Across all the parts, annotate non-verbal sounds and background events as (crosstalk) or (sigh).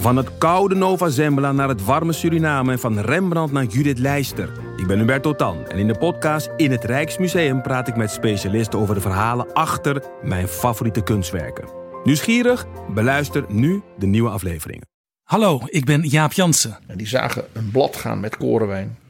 Van het koude Nova Zembla naar het warme Suriname en van Rembrandt naar Judith Leister. Ik ben Hubert Totan en in de podcast In het Rijksmuseum praat ik met specialisten over de verhalen achter mijn favoriete kunstwerken. Nieuwsgierig? Beluister nu de nieuwe afleveringen. Hallo, ik ben Jaap Jansen En die zagen een blad gaan met korenwijn.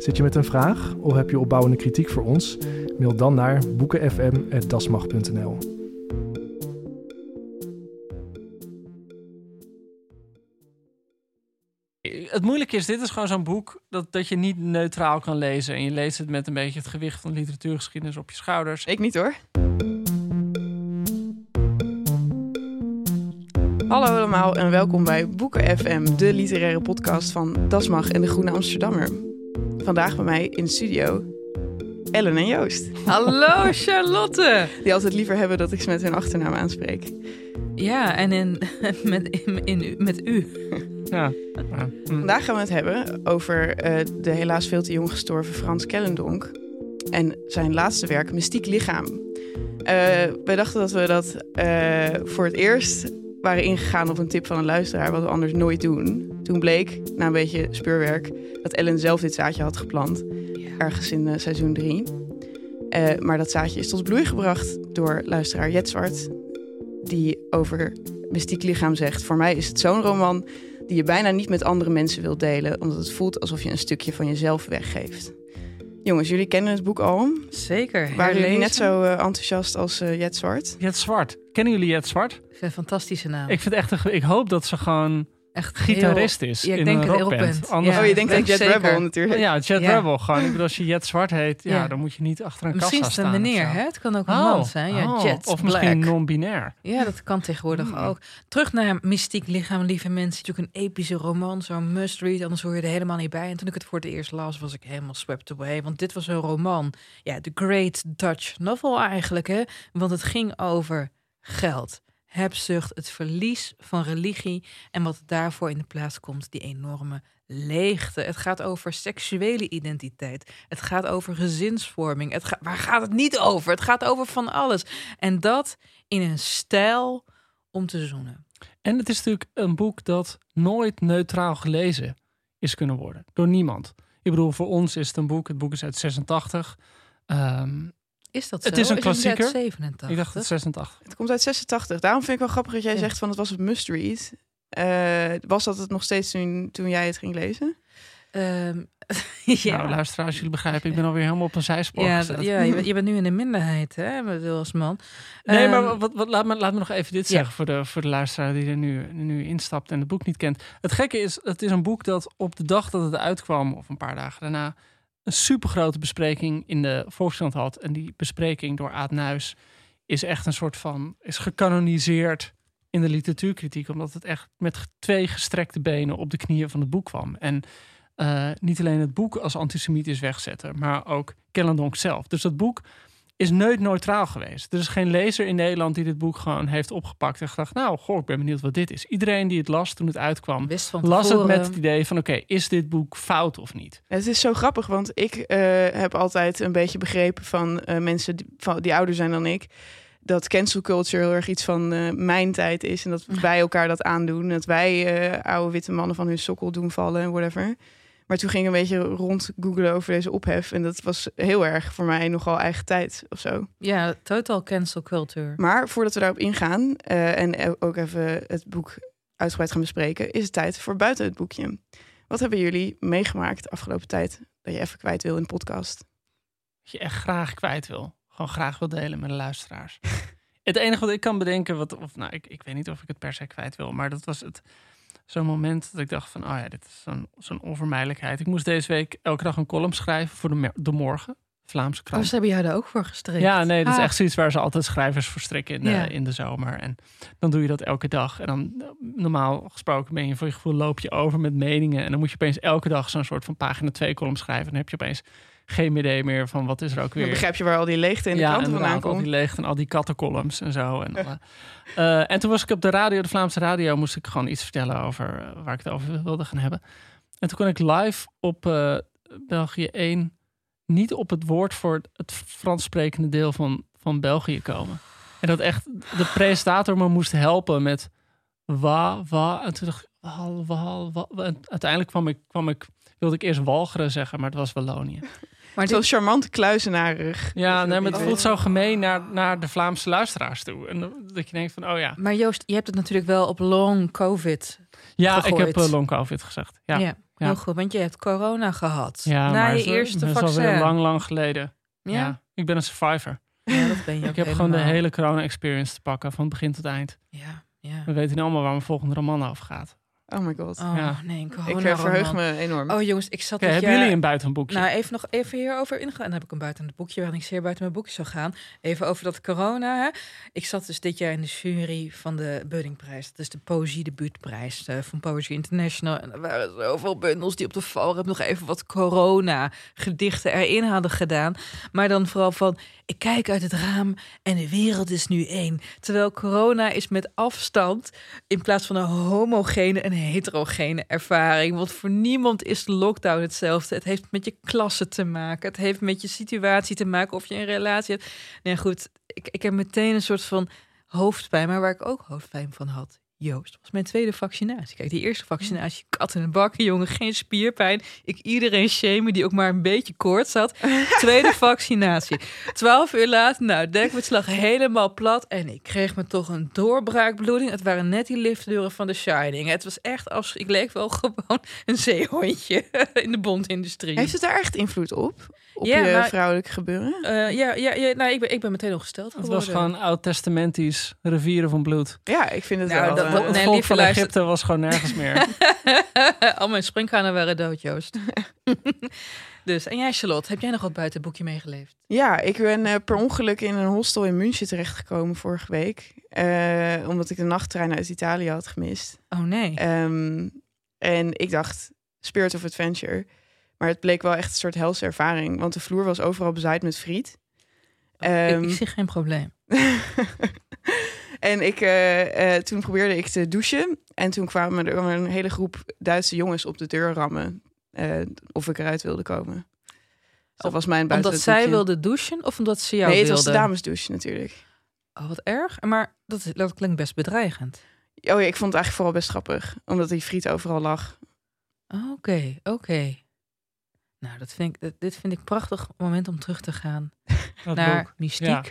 Zit je met een vraag of heb je opbouwende kritiek voor ons? Mail dan naar boekenfm.dasmag.nl. Het moeilijke is, dit is gewoon zo'n boek dat, dat je niet neutraal kan lezen. En je leest het met een beetje het gewicht van literatuurgeschiedenis op je schouders. Ik niet hoor. Hallo allemaal en welkom bij Boeken FM, de literaire podcast van Dasmag en de Groene Amsterdammer. Vandaag bij mij in de studio Ellen en Joost, Hallo Charlotte. (laughs) die altijd liever hebben dat ik ze met hun achternaam aanspreek. Ja, en in, (laughs) met, in, met u. Ja. Ja. Hm. Vandaag gaan we het hebben over eh, de helaas veel te jong gestorven Frans Kellendonk en zijn laatste werk Mystiek Lichaam. Eh wij dachten dat we dat eh, voor het eerst waren ingegaan op een tip van een luisteraar, wat we anders nooit doen. Toen bleek, na een beetje speurwerk, dat Ellen zelf dit zaadje had geplant, ergens in eh, seizoen 3. maar dat zaadje is tot bloei gebracht door luisteraar Jet Zwart, die over Mystiek Lichaam zegt: Voor mij is het zo'n roman die je bijna niet met andere mensen wilt delen, omdat het voelt alsof je een stukje van jezelf weggeeft. Jongens, jullie kennen het boek al. Zeker. Waren jullie net zo eh, enthousiast als eh, Jet Zwart? Jet Zwart. Kennen jullie Jet Zwart? Ik vind een fantastische naam. Ik vind echt, een, ik hoop dat ze gewoon echt gitarist heel- is Ja, ik in denk een het rockband. Anders- oh, je denkt denk aan Jet zeker. Rebel natuurlijk. Ja, Jet Ja. Rebel gewoon. Ik bedoel, als je Jet Zwart heet, ja, Ja. dan moet je niet achter een Misschien kassa is het een staan. of meneer, zo. hè? Het kan ook een Oh, man zijn. Ja, oh, Jet Of Black. misschien non-binair. Ja, dat kan tegenwoordig Hmm. ook. Terug naar Mystiek Lichaam, lieve mensen. Natuurlijk een epische roman, zo'n must-read. Anders hoor je er helemaal niet bij. En toen ik het voor het eerst las, was ik helemaal swept away. Want dit was een roman. Ja, de Great Dutch Novel eigenlijk, hè. Want het ging over geld, hebzucht, het verlies van religie... en wat daarvoor in de plaats komt, die enorme leegte. Het gaat over seksuele identiteit. Het gaat over gezinsvorming. Het ga- waar gaat het niet over? Het gaat over van alles. En dat in een stijl om te zoenen. En het is natuurlijk een boek dat nooit neutraal gelezen is kunnen worden. Door niemand. Ik bedoel, voor ons is het een boek. Het boek is uit 86. Ehm, Is dat Het zo? is een het uit klassieker. 87? ik dacht het 86. Het komt uit 86. Daarom vind ik wel grappig dat jij Ja. zegt van het was een must-read. Eh, was dat het nog steeds toen, toen jij het ging lezen? Ehm, (laughs) ja. Nou, luisteraars, jullie begrijpen, ik ben alweer helemaal op een zijspoor Ja, gezet. ja je, bent, je bent nu in de minderheid, hè, als man. Nee, Ehm, maar wat, wat, laat, me, laat me nog even dit Ja. zeggen voor de, voor de luisteraar die er nu, nu instapt en het boek niet kent. Het gekke is, het is een boek dat op de dag dat het uitkwam, of een paar dagen daarna, een supergrote bespreking in de Volkskrant had. En die bespreking door Aad Nuis is echt een soort van, is gecanoniseerd in de literatuurkritiek, omdat het echt met twee gestrekte benen op de knieën van het boek kwam. En eh, niet alleen het boek als antisemitisch wegzetten, maar ook Kellendonk zelf. Dus dat boek is nooit neutraal geweest. Er is geen lezer in Nederland die dit boek gewoon heeft opgepakt en gedacht, nou, goh, ik ben benieuwd wat dit is. Iedereen die het las toen het uitkwam, wist van las het met het idee van, oké, is dit boek fout of niet? Het is zo grappig, want ik eh, heb altijd een beetje begrepen van eh, mensen die, van, die ouder zijn dan ik. Dat cancel culture heel erg iets van eh, mijn tijd is. En dat (laughs) wij elkaar dat aandoen. Dat wij eh, oude witte mannen van hun sokkel doen vallen en whatever. Maar toen ging ik een beetje rond googlen over deze ophef. En dat was heel erg voor mij nogal eigen tijd of zo. Ja, total cancel culture. Maar voordat we daarop ingaan eh, en ook even het boek uitgebreid gaan bespreken, is het tijd voor buiten het boekje. Wat hebben jullie meegemaakt de afgelopen tijd dat je even kwijt wil in de podcast? Dat je echt graag kwijt wil. Gewoon graag wil delen met de luisteraars. (laughs) het enige wat ik kan bedenken, wat, of nou, ik, ik weet niet of ik het per se kwijt wil, maar dat was het zo'n moment dat ik dacht van, oh ja, dit is zo'n zo'n onvermijdelijkheid. Ik moest deze week elke dag een column schrijven voor de, de morgen, Vlaamse krant. Oh, ze hebben jou daar ook voor gestrekt. Ja, nee, dat is Ah. echt zoiets waar ze altijd schrijvers voor strikken in de, Ja. in de zomer. En dan doe je dat elke dag. En dan normaal gesproken ben je voor je gevoel loop je over met meningen. En dan moet je opeens elke dag zo'n soort van pagina 2 column schrijven. En dan heb je opeens geen idee meer van wat is er ook Dan weer. begrijp je waar al die leegte in de ja, kranten vandaan al die leegte en al die kattencolumns en zo. En, Eh, en toen was ik op de radio, de Vlaamse radio, moest ik gewoon iets vertellen over eh, waar ik het over wilde gaan hebben. En toen kon ik live op eh, België 1 niet op het woord voor het Frans sprekende deel van, van België komen. En dat echt de presentator me moest helpen met wa, wa. En toen dacht ik, wal, wal, wa. En uiteindelijk kwam ik, kwam ik, wilde ik eerst Walcheren zeggen, maar het was Wallonië. Maar Zo charmant kluizenarig. Ja, nee, maar het voelt weet. zo gemeen naar, naar de Vlaamse luisteraars toe. En dat je denkt van, oh ja. Maar Joost, je hebt het natuurlijk wel op long covid. Ja, ik heb uh, long covid gezegd. Ja, Ja, heel goed. Want je hebt corona gehad. Ja, na maar je zo- eerste dat is vaccin. alweer lang, lang geleden. Ja? Ja. ik ben een survivor. Ja, dat ben je ook Ik heb gewoon de hele corona-experience te pakken, van begin tot eind. Ja, ja. We weten nu allemaal waar mijn volgende roman over gaat. Oh my god. Oh Ja. nee, een ik verheug me enorm. Oh jongens, ik zat dit hebben jaar- jullie een buitenboekje? Nou, even nog even hierover ingaan. Dan heb ik een buiten het boekje waarin ik zeer buiten mijn boekje zou gaan. Even over dat corona. Hè. Ik zat dus dit jaar in de jury van de Buddingprijs. Dat is de Poëzie Debuutprijs eh, van Poetry International. En er waren zoveel bundels die op de valreep nog even wat corona gedichten erin hadden gedaan. Maar dan vooral van, ik kijk uit het raam en de wereld is nu één. Terwijl corona is met afstand in plaats van een homogene een heterogene ervaring. Want voor niemand is de lockdown hetzelfde. Het heeft met je klasse te maken. Het heeft met je situatie te maken of je een relatie hebt. Nee, goed. Ik, ik heb meteen een soort van hoofdpijn. Maar waar ik ook hoofdpijn van had, Joost, was mijn tweede vaccinatie. Kijk, die eerste vaccinatie, kat in de bakken, jongen, geen spierpijn. Ik iedereen shamen die ook maar een beetje koorts had. (laughs) Tweede vaccinatie. Twaalf uur later, nou, dekbedslag helemaal plat. En ik kreeg me toch een doorbraakbloeding. Het waren net die liftdeuren van The Shining. Het was echt afsch... Ik leek wel gewoon een zeehondje (laughs) in de bondindustrie. Heeft het daar echt invloed op? Op Ja, je maar- vrouwelijk gebeuren? Eh, ja, ja, ja nou, ik, ben, ik ben meteen ongesteld Het geworden. was gewoon oud-testamentisch rivieren van bloed. Ja, ik vind het Nou, wel. dat- eh, dat- Het Nee, volk van Egypte was gewoon nergens meer. (laughs) Al mijn springkanen waren dood, Joost. (laughs) dus, en jij, Charlotte, heb jij nog wat buiten het boekje meegeleefd? Ja, ik ben eh, per ongeluk in een hostel in München terechtgekomen vorige week. Eh, omdat ik de nachttrein uit Italië had gemist. Oh nee. Ehm, en ik dacht, Spirit of Adventure. Maar het bleek wel echt een soort helse ervaring. Want de vloer was overal bezaaid met friet. Ehm, ik, ik zie geen probleem. (laughs) en ik, eh, eh, toen probeerde ik te douchen. En toen kwamen er een hele groep Duitse jongens op de deur rammen. eh, of ik eruit wilde komen. Dus dat was mijn buiten Omdat zij wilde douchen of omdat ze jou Nee, het wilde? was de damesdouche natuurlijk. Oh, wat erg. Maar dat, dat klinkt best bedreigend. Oh ja, ik vond het eigenlijk vooral best grappig. Omdat die friet overal lag. Oké, oké. Nou, dat vind ik, dat- dit vind ik een prachtig moment om terug te gaan (laughs) Dat naar boek. mystiek Ja.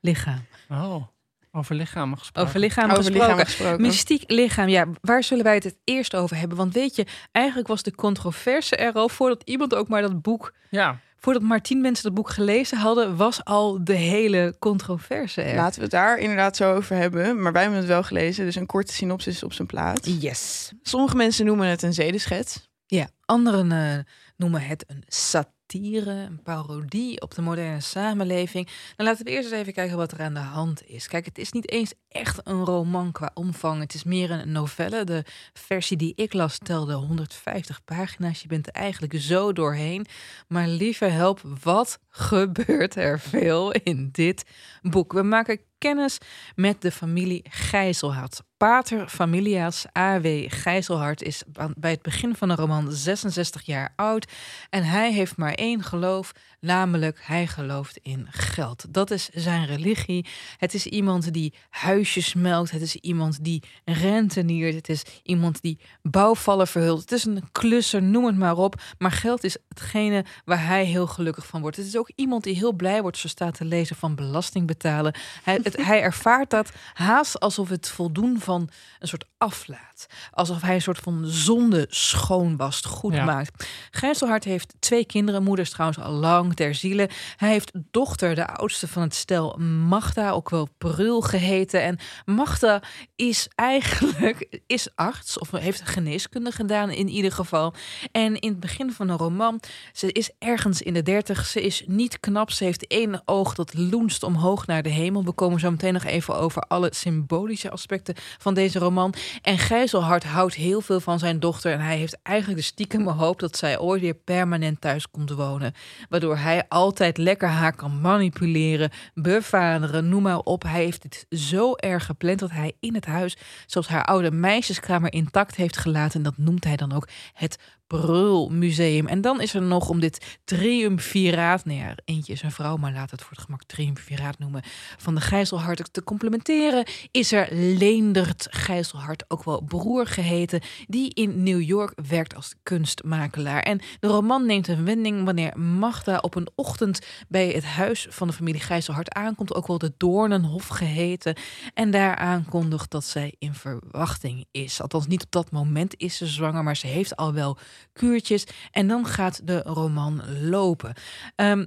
lichaam. Oh, over lichamen gesproken. Over lichaam Over gesproken. lichaam gesproken. Mystiek lichaam, ja, waar zullen wij het het eerst over hebben? Want weet je, eigenlijk was de controverse er al voordat iemand ook maar dat boek, Ja, voordat maar tien mensen dat boek gelezen hadden, was al de hele controverse er. Laten we het daar inderdaad zo over hebben. Maar wij hebben het wel gelezen, dus een korte synopsis op zijn plaats. Yes. Sommige mensen noemen het een zedeschets. Ja, anderen eh, noemen het een satire, een parodie op de moderne samenleving. Nou, laten we eerst eens even kijken wat er aan de hand is. Kijk, het is niet eens echt een roman qua omvang. Het is meer een novelle. De versie die ik las telde 150 pagina's. Je bent er eigenlijk zo doorheen. Maar lieve help, wat gebeurt er veel in dit boek? We maken kennis met de familie Gijzelhard. Pater familias A.W. Gijzelhard is bij het begin van de roman 66 jaar oud. En hij heeft maar één geloof, namelijk hij gelooft in geld. Dat is zijn religie. Het is iemand die huisjes melkt. Het is iemand die renteniert. Het is iemand die bouwvallen verhult. Het is een klusser, noem het maar op. Maar geld is hetgene waar hij heel gelukkig van wordt. Het is ook iemand die heel blij wordt, zo staat te lezen, van belasting betalen. Hij, het, hij ervaart dat haast alsof het voldoen van een soort aflaat. Alsof hij een soort van zonde schoonwast, goed Ja. maakt. Gijzelhart heeft twee kinderen, moeders trouwens al lang ter ziele. Hij heeft dochter, de oudste van het stel, Magda, ook wel Prul geheten. En Magda is eigenlijk is arts, of heeft geneeskunde gedaan in ieder geval. En in het begin van een roman, ze is ergens in de dertig, ze is niet knap, ze heeft één oog dat loenst omhoog naar de hemel. We komen zo meteen nog even over alle symbolische aspecten van deze roman. En Gijzelhart houdt heel veel van zijn dochter en hij heeft eigenlijk de stiekeme hoop dat zij ooit weer permanent thuis komt wonen. Waardoor hij altijd lekker haar kan manipuleren, bevaderen, noem maar op. Hij heeft het zo erg gepland dat hij in het huis zoals haar oude meisjeskamer intact heeft gelaten. En dat noemt hij dan ook het Brulmuseum. En dan is er nog om dit triumviraat, nou ja, eentje is een vrouw, maar laat het voor het gemak triumviraat noemen, van de Gijzelhart te complementeren, is er Leendert Gijzelhart, ook wel broer geheten, die in New York werkt als kunstmakelaar. En de roman neemt een wending wanneer Magda op een ochtend bij het huis van de familie Gijzelhart aankomt, ook wel de Doornenhof geheten, en daar aankondigt dat zij in verwachting is. Althans, niet op dat moment is ze zwanger, maar ze heeft al wel kuurtjes. En dan gaat de roman lopen. Ehm,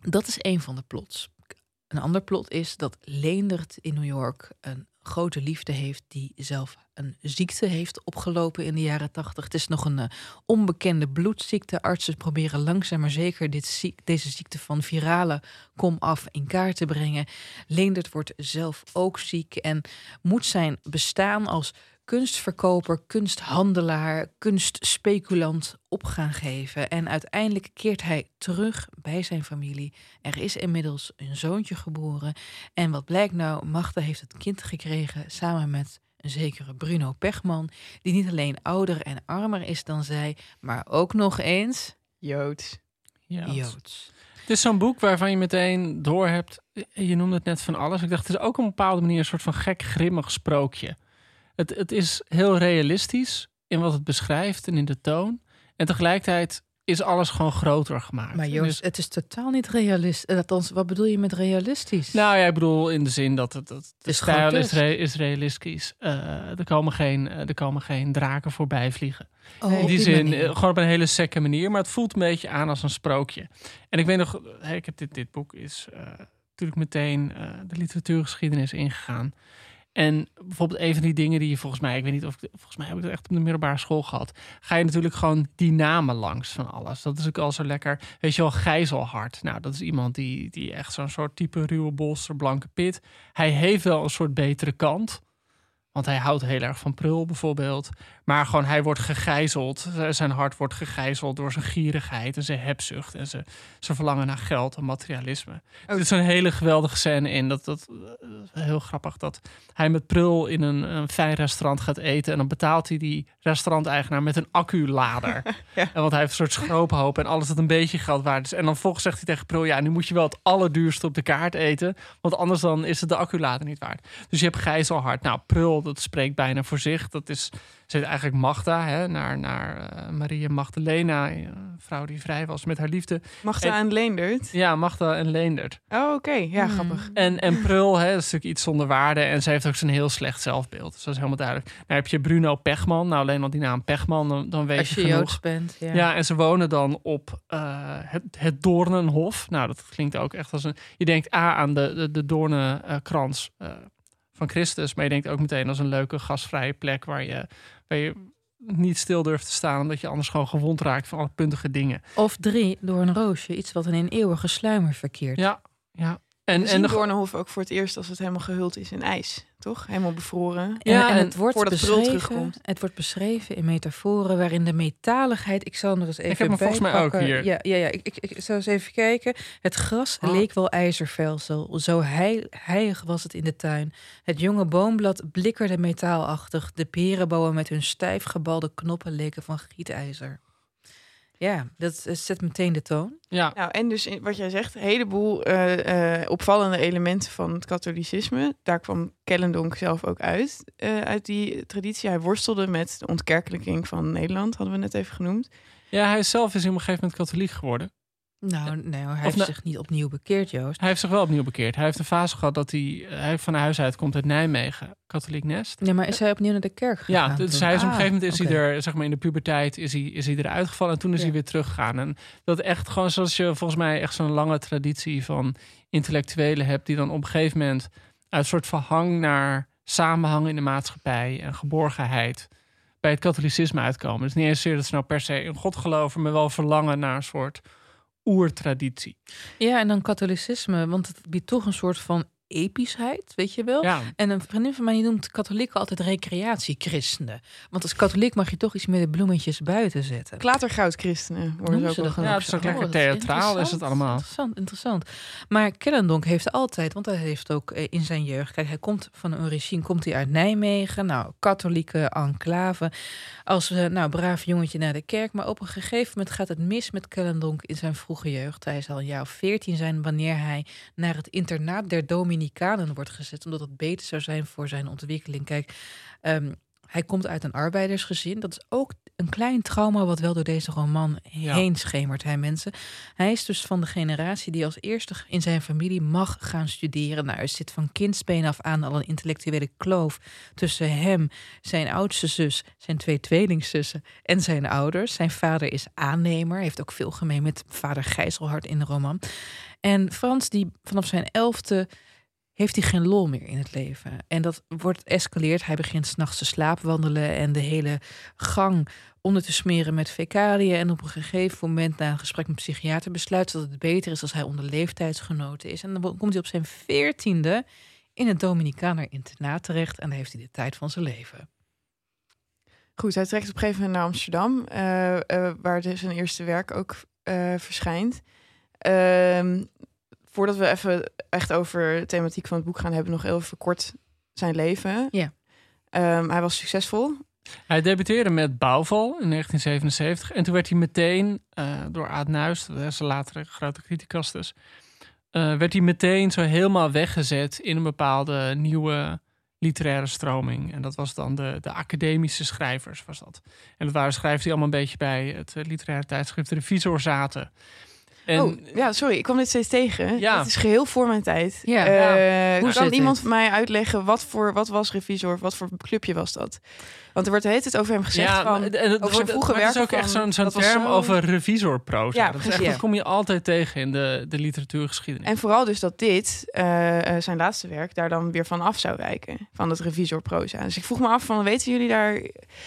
dat is een van de plots. Een ander plot is dat Leendert in New York een grote liefde heeft die zelf een ziekte heeft opgelopen in de jaren tachtig. Het is nog een eh, onbekende bloedziekte. Artsen proberen langzaam maar zeker dit deze ziekte van virale kom af in kaart te brengen. Leendert wordt zelf ook ziek en moet zijn bestaan als kunstverkoper, kunsthandelaar, kunstspeculant op gaan geven. En uiteindelijk keert hij terug bij zijn familie. Er is inmiddels een zoontje geboren. En wat blijkt nou, Magda heeft het kind gekregen samen met een zekere Bruno Pechman, die niet alleen ouder en armer is dan zij, maar ook nog eens Joods. Ja. Joods. Het is zo'n boek waarvan je meteen doorhebt. Je noemde het net van alles. Ik dacht, het is ook op een bepaalde manier een soort van gek, grimmig sprookje. Het, het is heel realistisch in wat het beschrijft en in de toon. En tegelijkertijd is alles gewoon groter gemaakt. Maar Joost, dus- het is totaal niet realistisch. Althans, wat bedoel je met realistisch? nou ja, ik bedoel in de zin dat het, dat de is stijl is, re- is realistisch. Eh, er, komen geen, eh, er komen geen draken voorbij vliegen. Oh, in die, die zin, manier. eh, gewoon op een hele sekke manier. Maar het voelt een beetje aan als een sprookje. En ik weet nog, ik heb dit, dit boek is eh, natuurlijk meteen eh, de literatuurgeschiedenis ingegaan. En bijvoorbeeld een van die dingen die je volgens mij, ik weet niet of ik, volgens mij heb ik het echt op de middelbare school gehad. Ga je natuurlijk gewoon die namen langs van alles. Dat is ook al zo lekker. Weet je wel, Gijzelhart. Nou, dat is iemand die, die echt zo'n soort type ruwe bolster, blanke pit. Hij heeft wel een soort betere kant. Want hij houdt heel erg van prul bijvoorbeeld. Maar gewoon hij wordt gegijzeld. Z- Zijn hart wordt gegijzeld door zijn gierigheid en zijn hebzucht. En zijn, zijn verlangen naar geld en materialisme. Er zit zo'n hele geweldige scène in. Dat, dat eh, heel grappig dat hij met prul in een, een fijn restaurant gaat eten. En dan betaalt hij die restauranteigenaar met een acculader. (laughs) en want hij heeft een soort schroophoop en alles dat een beetje geld waard is. En dan volgens zegt hij tegen prul, ja, nu moet je wel het allerduurste op de kaart eten. Want anders dan is het de acculader niet waard. Dus je hebt gijzelhart. Nou, prul, dat spreekt bijna voor zich. Dat is, ze heet eigenlijk Magda, hè, naar, naar eh, Maria Magdalena, een vrouw die vrij was met haar liefde. Magda En- en Leendert. Ja, Magda en Leendert. Oh, oké. Ja, Hmm. grappig. En, en Prul, hè, dat is natuurlijk iets zonder waarde. En ze heeft ook zo'n heel slecht zelfbeeld. Dus dat is helemaal duidelijk. Nou heb je Bruno Pechman. Nou, alleen al die naam Pechman, dan, dan weet Als je je genoeg. Joods bent. Ja. Ja. en ze wonen dan op eh, het, het Doornenhof. Nou, dat klinkt ook echt als een... Je denkt A aan de, de, de doornenkrans eh, van Christus. Maar je denkt ook meteen als een leuke gasvrije plek... waar je, waar je niet stil durft te staan... omdat je anders gewoon gewond raakt van alle puntige dingen. Of drie door een roosje. Iets wat in een eeuwige sluimer verkeert. Ja, ja. En, En, de, Doornenhof ook voor het eerst als het helemaal gehuld is in ijs. Toch? Helemaal bevroren. En, Ja, en en het wordt beschreven, terugkomt. het wordt beschreven in metaforen waarin de metaligheid. Ik zal hem er eens even heb hem volgens mij ook hier. Ja, ja, ja ik, ik, ik zal eens even kijken. Het gras Oh. leek wel ijzervelsel. Zo heil, heilig was het in de tuin. Het jonge boomblad blikkerde metaalachtig. De perenbomen met hun stijf gebalde knoppen leken van gietijzer. Ja, dat zet meteen de toon. ja, Nou, en dus in- wat jij zegt, een heleboel eh, eh, opvallende elementen van het katholicisme. Daar kwam Kellendonk zelf ook uit, eh, uit die traditie. Hij worstelde met de ontkerkelijking van Nederland, hadden we net even genoemd. Ja, hij zelf is op een gegeven moment katholiek geworden. Nou, nee, hij heeft na- zich niet opnieuw bekeerd, Joost. Hij heeft zich wel opnieuw bekeerd. Hij heeft een fase gehad dat hij, hij van huis uit komt uit Nijmegen, katholiek nest. Nee, maar is hij opnieuw naar de kerk gegaan? Ja, dus toen? hij is op een Ah, gegeven moment is hij er, zeg maar in de puberteit, is hij, is hij eruit gevallen en toen is Ja. hij weer teruggegaan. En dat echt gewoon zoals je volgens mij echt zo'n lange traditie van intellectuelen hebt, die dan op een gegeven moment uit een soort verhang naar samenhang in de maatschappij en geborgenheid bij het katholicisme uitkomen. Dus niet eens zozeer dat ze nou per se in God geloven, maar wel verlangen naar een soort oertraditie. Ja, en dan katholicisme, want het biedt toch een soort van epischheid, weet je wel? Ja, En een vriendin van mij die noemt katholieken altijd recreatiechristenen. Want als katholiek mag je toch iets meer de bloemetjes buiten zetten. Klatergoudchristenen worden ze ook wel Ja, genoemd. het is ook Oh, lekker theatraal is het interessant. allemaal. Interessant, interessant. Maar Kellendonk heeft altijd, want hij heeft ook eh, in zijn jeugd, kijk, hij komt van een origine, komt hij uit Nijmegen, nou, katholieke enclave. Als eh, nou, braaf jongetje naar de kerk, maar op een gegeven moment gaat het mis met Kellendonk in zijn vroege jeugd. Hij zal een jaar of veertien zijn wanneer hij naar het internaat der Dominicanen wordt gezet, omdat het beter zou zijn voor zijn ontwikkeling. Kijk, ehm, hij komt uit een arbeidersgezin. Dat is ook een klein trauma wat wel door deze roman Ja. heen schemert, hè, mensen. Hij is dus van de generatie die als eerste in zijn familie mag gaan studeren. Nou, er zit van kindsbeen af aan al een intellectuele kloof tussen hem, zijn oudste zus, zijn twee tweelingzussen en zijn ouders. Zijn vader is aannemer, heeft ook veel gemeen met vader Gijzelhard in de roman. En Frans, die vanaf zijn elfde heeft hij geen lol meer in het leven. En dat wordt escaleerd. Hij begint s'nachts te slaapwandelen en de hele gang onder te smeren met fecaliën. En op een gegeven moment, na een gesprek met een psychiater, besluit dat het beter is als hij onder leeftijdsgenoten is. En dan komt hij op zijn veertiende in het Dominicaner internaat terecht. En daar heeft hij de tijd van zijn leven. Goed, hij trekt op een gegeven moment naar Amsterdam, eh, eh, waar dus zijn eerste werk ook eh, verschijnt. Voordat we even echt over de thematiek van het boek gaan hebben, nog heel even kort zijn leven. Ja. Ehm, hij was succesvol. Hij debuteerde met Bouwval in 1977. En toen werd hij meteen eh, door Aad Nuis, dat is latere grote criticus dus... eh, werd hij meteen zo helemaal weggezet in een bepaalde nieuwe literaire stroming. En dat was dan de, de academische schrijvers, was dat. En dat waren schrijvers die allemaal een beetje bij het eh, literaire tijdschrift Revisor zaten. En, oh, ja, sorry, ik kwam dit steeds tegen. Ja. Het is geheel voor mijn tijd. Ja. Eh, Hoe kan iemand het? van mij uitleggen wat voor wat was revisor, wat voor clubje was dat? Want er wordt de hele tijd over hem gezegd ja, van en het, over zijn wordt- vroege maar het is ook echt zo'n zo'n dat term zo- over revisorproza. Ja, dat, echt, dat kom je altijd tegen in de, de literatuurgeschiedenis. En vooral dus dat dit, eh, eh, zijn laatste werk, daar dan weer van af zou wijken. Van het revisorproza. Dus ik vroeg me af van, weten jullie daar...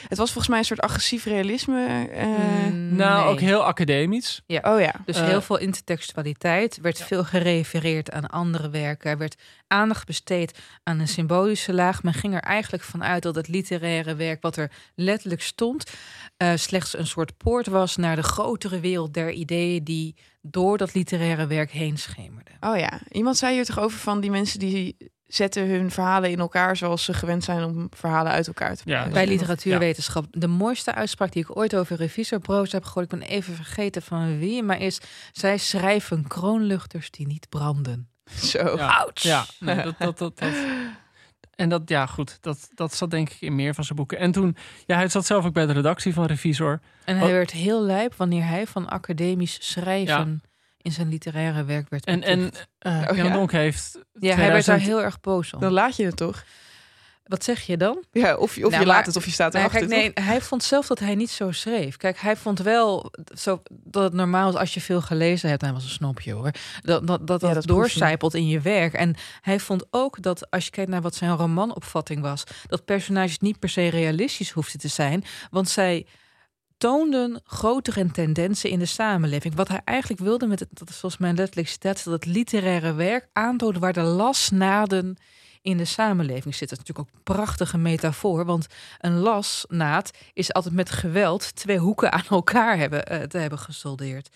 Het was volgens mij een soort agressief realisme. eh, Mm, nou, nee. ook heel academisch. Oh ja. Dus heel veel intertextualiteit. werd veel gerefereerd aan andere werken. Er werd aandacht besteed aan een symbolische laag. Men ging er eigenlijk vanuit dat het literaire werk, wat er letterlijk stond, eh, slechts een soort poort was naar de grotere wereld der ideeën die door dat literaire werk heen schemerden. Oh ja. Iemand zei hier toch over van die mensen die zetten hun verhalen in elkaar zoals ze gewend zijn om verhalen uit elkaar te Ja, brengen. Bij literatuurwetenschap. De mooiste uitspraak die ik ooit over revisorproza heb gehoord, ik ben even vergeten van wie, maar is: zij schrijven kroonluchters die niet branden. Zo. Ja, Ouch. Ja, nee, dat, dat, dat, dat. (laughs) En dat, ja, goed, dat, dat zat denk ik in meer van zijn boeken. En toen, ja, hij zat zelf ook bij de redactie van Revisor. En hij Wat- werd heel lijp wanneer hij van academisch schrijven in zijn literaire werk werd En, en beticht. eh Oh, Jan ja. Donk heeft. ja, hij werd daar 2000 heel erg boos om. Dan laat je het toch? Wat zeg je dan? Ja, of, je- of Nou, je maar- laat het of je staat Nou, erachter. kijk, nee, hij vond zelf dat hij niet zo schreef. Kijk, hij vond wel zo, dat het normaal is als je veel gelezen hebt. Hij was een snopje hoor. Dat dat, dat, Ja, dat doorcijpelt in je werk. En hij vond ook dat als je kijkt naar wat zijn romanopvatting was, dat personages niet per se realistisch hoefden te zijn. Want zij toonden grotere tendensen in de samenleving. Wat hij eigenlijk wilde met het, dat is volgens mij letterlijk citaat, dat het literaire werk aantoonde waar de lasnaden in de samenleving zitten. Dat natuurlijk ook een prachtige metafoor, want een lasnaad is altijd met geweld twee hoeken aan elkaar hebben, eh, te hebben gesoldeerd.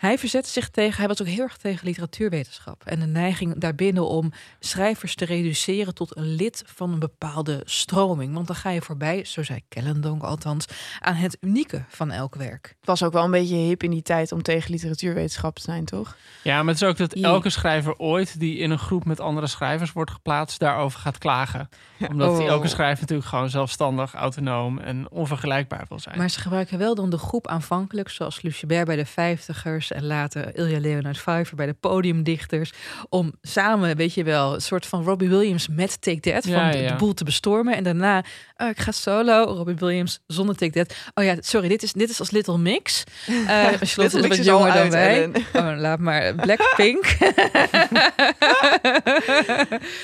Hij verzette zich tegen, hij was ook heel erg tegen literatuurwetenschap. En de neiging daarbinnen om schrijvers te reduceren tot een lid van een bepaalde stroming. Want dan ga je voorbij, zo zei Kellendonk althans, aan het unieke van elk werk. Het was ook wel een beetje hip in die tijd om tegen literatuurwetenschap te zijn, toch? Ja, maar het is ook dat elke schrijver ooit die in een groep met andere schrijvers wordt geplaatst, daarover gaat klagen. Omdat die Oh. elke schrijver natuurlijk gewoon zelfstandig, autonoom en onvergelijkbaar wil zijn. Maar ze gebruiken wel dan de groep aanvankelijk, zoals Lucebert bij de vijftigers dichters en later Ilja Leonard Pfeiffer bij de podiumdichters. Om samen, weet je wel, een soort van Robbie Williams met Take That van Ja, de, ja. de boel te bestormen. En daarna, oh, ik ga solo, Robbie Williams zonder Take That. Oh ja, sorry, dit is, dit is als Little Mix. (laughs) Eh Charlotte Little is Mix jonger dan wij. Oh, laat maar. Blackpink. (laughs)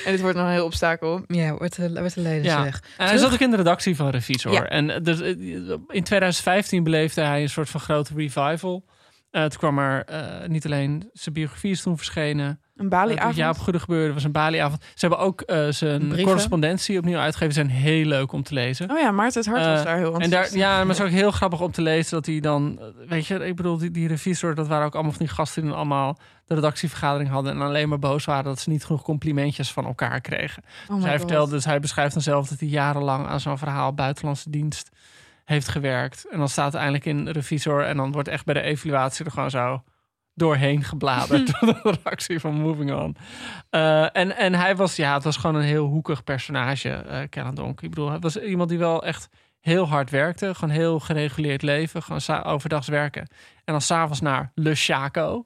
En dit wordt nog een heel obstakel. ja, wordt, een- wordt een Ja. leidersweg. En hij zat ook in de redactie van Revisor. Ja. En eh, dus, eh, in 2015 beleefde hij een soort van grote revival. Eh toen kwam er eh, niet alleen zijn biografie is toen verschenen. Een Bali-avond. Ja, op Goede Gebeurde was een Bali-avond. Ze hebben ook eh, zijn Brieven. correspondentie opnieuw uitgegeven. Zijn heel leuk om te lezen. Oh ja, Maarten het Hart was Eh, daar heel En daar, ja, maar het is ook heel grappig om te lezen dat hij dan, eh, weet je, ik bedoel, die, die revisor, dat waren ook allemaal van die gasten die allemaal de redactievergadering hadden en alleen maar boos waren dat ze niet genoeg complimentjes van elkaar kregen. Oh Dus hij God. vertelde, dus hij beschrijft dan zelf dat hij jarenlang aan zo'n verhaal buitenlandse dienst heeft gewerkt. En dan staat het eindelijk in revisor en dan wordt echt bij de evaluatie er gewoon zo doorheen gebladerd (laughs) door de redactie van Moving On. Eh, en, en hij was, ja, het was gewoon een heel hoekig personage, Kellen Donk. Ik bedoel, hij was iemand die wel echt heel hard werkte. Gewoon heel gereguleerd leven. Gewoon overdags werken. En dan s'avonds naar Le Chaco.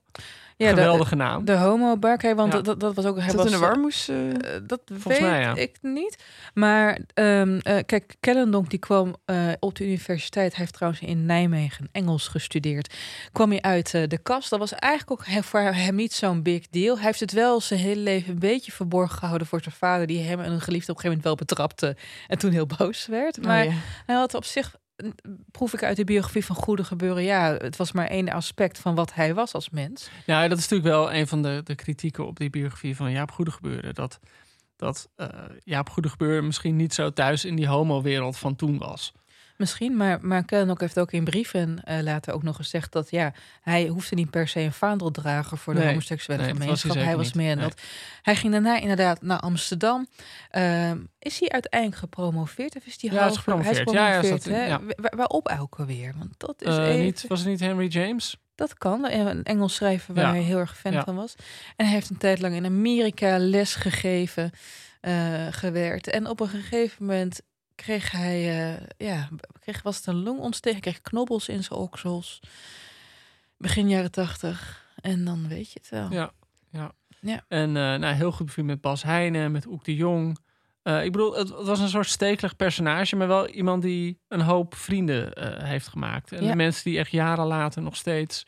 Ja, de- Geweldige naam. De homo bark, want Ja. dat, dat was ook... Hij was, dat in de warmoes? eh? Eh, dat Volgens weet mij, ja. ik niet. Maar ehm, eh, kijk, Kellendonk die kwam eh, op de universiteit. Hij heeft trouwens in Nijmegen Engels gestudeerd. Kwam hij uit eh, de kast. Dat was eigenlijk ook voor hem niet zo'n big deal. Hij heeft het wel zijn hele leven een beetje verborgen gehouden voor zijn vader. Die hem en een geliefde op een gegeven moment wel betrapte. En toen heel boos werd. Maar Oh, ja. hij had op zich... Proef ik uit de biografie van Goede Gebeuren. Ja, het was maar één aspect van wat hij was als mens. Ja, dat is natuurlijk wel een van de, de kritieken op die biografie van Jaap Goede Gebeuren. Dat, dat eh, Jaap Goede Gebeuren misschien niet zo thuis in die homo-wereld van toen was. Misschien, maar, maar Kellenock heeft ook in brieven eh, later ook nog gezegd dat ja, hij hoefde niet per se een vaandeldrager voor de Nee, homoseksuele nee, dat was hij gemeenschap. Hij, was meer Nee. dat. Hij ging daarna inderdaad naar Amsterdam. Ehm, is hij uiteindelijk gepromoveerd of is hij Ja, half- Hij is gepromoveerd. Ja, ja, gepromoveerd, zat in- hè? ja. Wa- Waarop ook alweer? Want dat is Eh, even- niet, was het niet Henry James? dat kan. Een Engels schrijver waar Ja. hij heel erg fan Ja. van was. En hij heeft een tijd lang in Amerika les gegeven, eh, gewerkt. En op een gegeven moment kreeg hij, eh, ja, kreeg, was het een longontsteking, kreeg knobbels in zijn oksels. Begin jaren tachtig. En dan weet je het wel. Ja, ja. Ja. En eh, nou, heel goed bevriend met Bas Heijnen, met Oek de Jong. Eh, ik bedoel, het, het was een soort stekelig personage, maar wel iemand die een hoop vrienden heeft gemaakt. En Ja. de mensen die echt jaren later nog steeds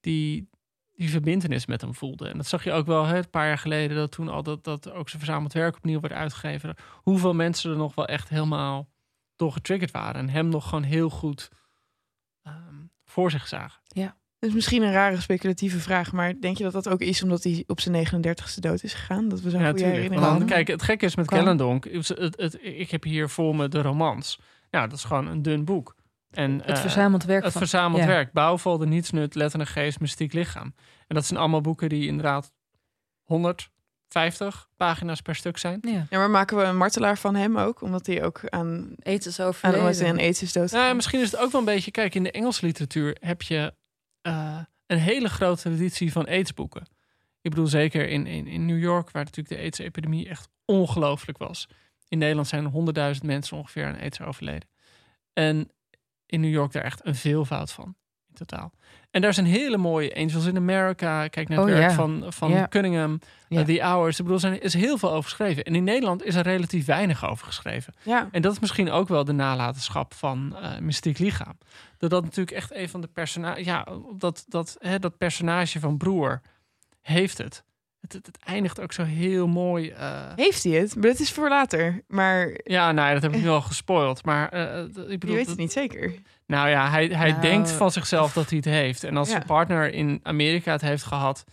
die, die verbindenis met hem voelden. En dat zag je ook wel hè, een paar jaar geleden, dat toen al dat, dat ook zijn verzameld werk opnieuw werd uitgegeven. Hoeveel mensen er nog wel echt helemaal door getriggerd waren. En hem nog gewoon heel goed ehm, voor zich zagen. Dat is misschien een rare speculatieve vraag, maar denk je dat dat ook is omdat hij op zijn 39ste dood is gegaan? Dat we zo'n Ja, goede herinnering hebben? kijk, het gekke is met. Kellendonk. is Het, het, ik heb hier voor me de romans. Nou, dat is gewoon een dun boek. En, Het eh, verzameld werk Het van- verzameld ja. werk. Bouwval, de nietsnut, letter en geest, mystiek lichaam. En dat zijn allemaal boeken die inderdaad 150 pagina's per stuk zijn. Ja. Ja, maar maken we een martelaar van hem ook? Omdat hij ook aan, Aids is overleden. aan aids is dood. Nou, ja, misschien is het ook wel een beetje... Kijk, in de Engelse literatuur heb je eh, een hele grote traditie van aidsboeken. Ik bedoel, zeker in, in, in New York, waar natuurlijk de aids-epidemie echt ongelooflijk was. In Nederland zijn er honderdduizend mensen ongeveer aan aids overleden. En in New York daar echt een veelvoud van, in totaal. En daar zijn hele mooie Angels in America. Kijk naar het Oh, werk van, van. Cunningham, uh, The Hours. Ik bedoel, er is heel veel over geschreven. En in Nederland is er relatief weinig over geschreven. Ja. En dat is misschien ook wel de nalatenschap van eh Mystiek Lichaam. Dat dat natuurlijk echt een van de personages... Ja, dat, dat, hè, dat personage van Broer heeft het. Het, het, het eindigt ook zo heel mooi. eh, Heeft hij het? Maar dat is voor later. Maar ja, nou, ja, dat heb ik nu al gespoild. Maar eh, eh, ik je bedoel, weet dat- het niet zeker. nou ja, hij, hij Nou, denkt van zichzelf dat hij het heeft. En als Ja. zijn partner in Amerika het heeft gehad,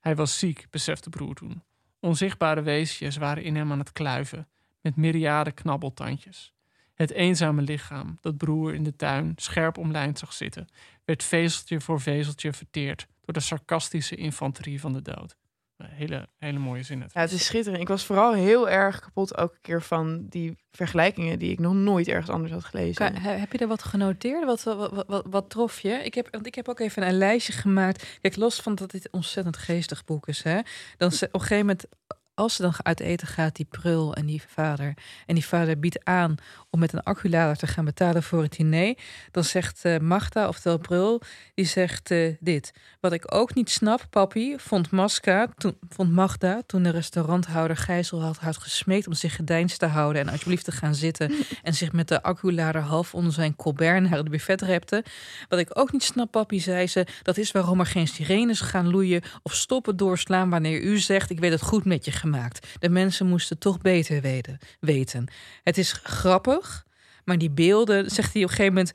hij was ziek, besefte broer toen. Onzichtbare weesjes waren in hem aan het kluiven, met myriade knabbeltandjes. Het eenzame lichaam, dat broer in de tuin scherp omlijnd zag zitten, werd vezeltje voor vezeltje verteerd door de sarcastische infanterie van de dood. Een hele, hele mooie zin. het. Ja, het is schitterend. Ik was vooral heel erg kapot elke keer van die vergelijkingen die ik nog nooit ergens anders had gelezen. Ka- Heb je er wat genoteerd? Wat, wat, wat, wat, trof je? Ik heb, want ik heb ook even een lijstje gemaakt. Kijk, los van dat dit een ontzettend geestig boek is. Hè, dan op een gegeven moment als ze dan uit eten gaat, die prul en die vader. En die vader biedt aan om met een acculader te gaan betalen voor het diner. Dan zegt uh, Magda, oftewel prul, die zegt uh, dit. Wat ik ook niet snap, papi, vond, Maska, toen, vond Magda toen de restauranthouder Gijzel had, had gesmeekt om zich gedijns te houden en alsjeblieft te gaan zitten (laughs) en zich met de acculader half onder zijn colbert naar het buffet repte. Wat ik ook niet snap, papi, zei ze, dat is waarom er geen sirenes gaan loeien of stoppen doorslaan wanneer u zegt ik weet het goed met je gemaakt. De mensen moesten toch beter weten. Het is grappig, maar die beelden, zegt hij op een gegeven moment.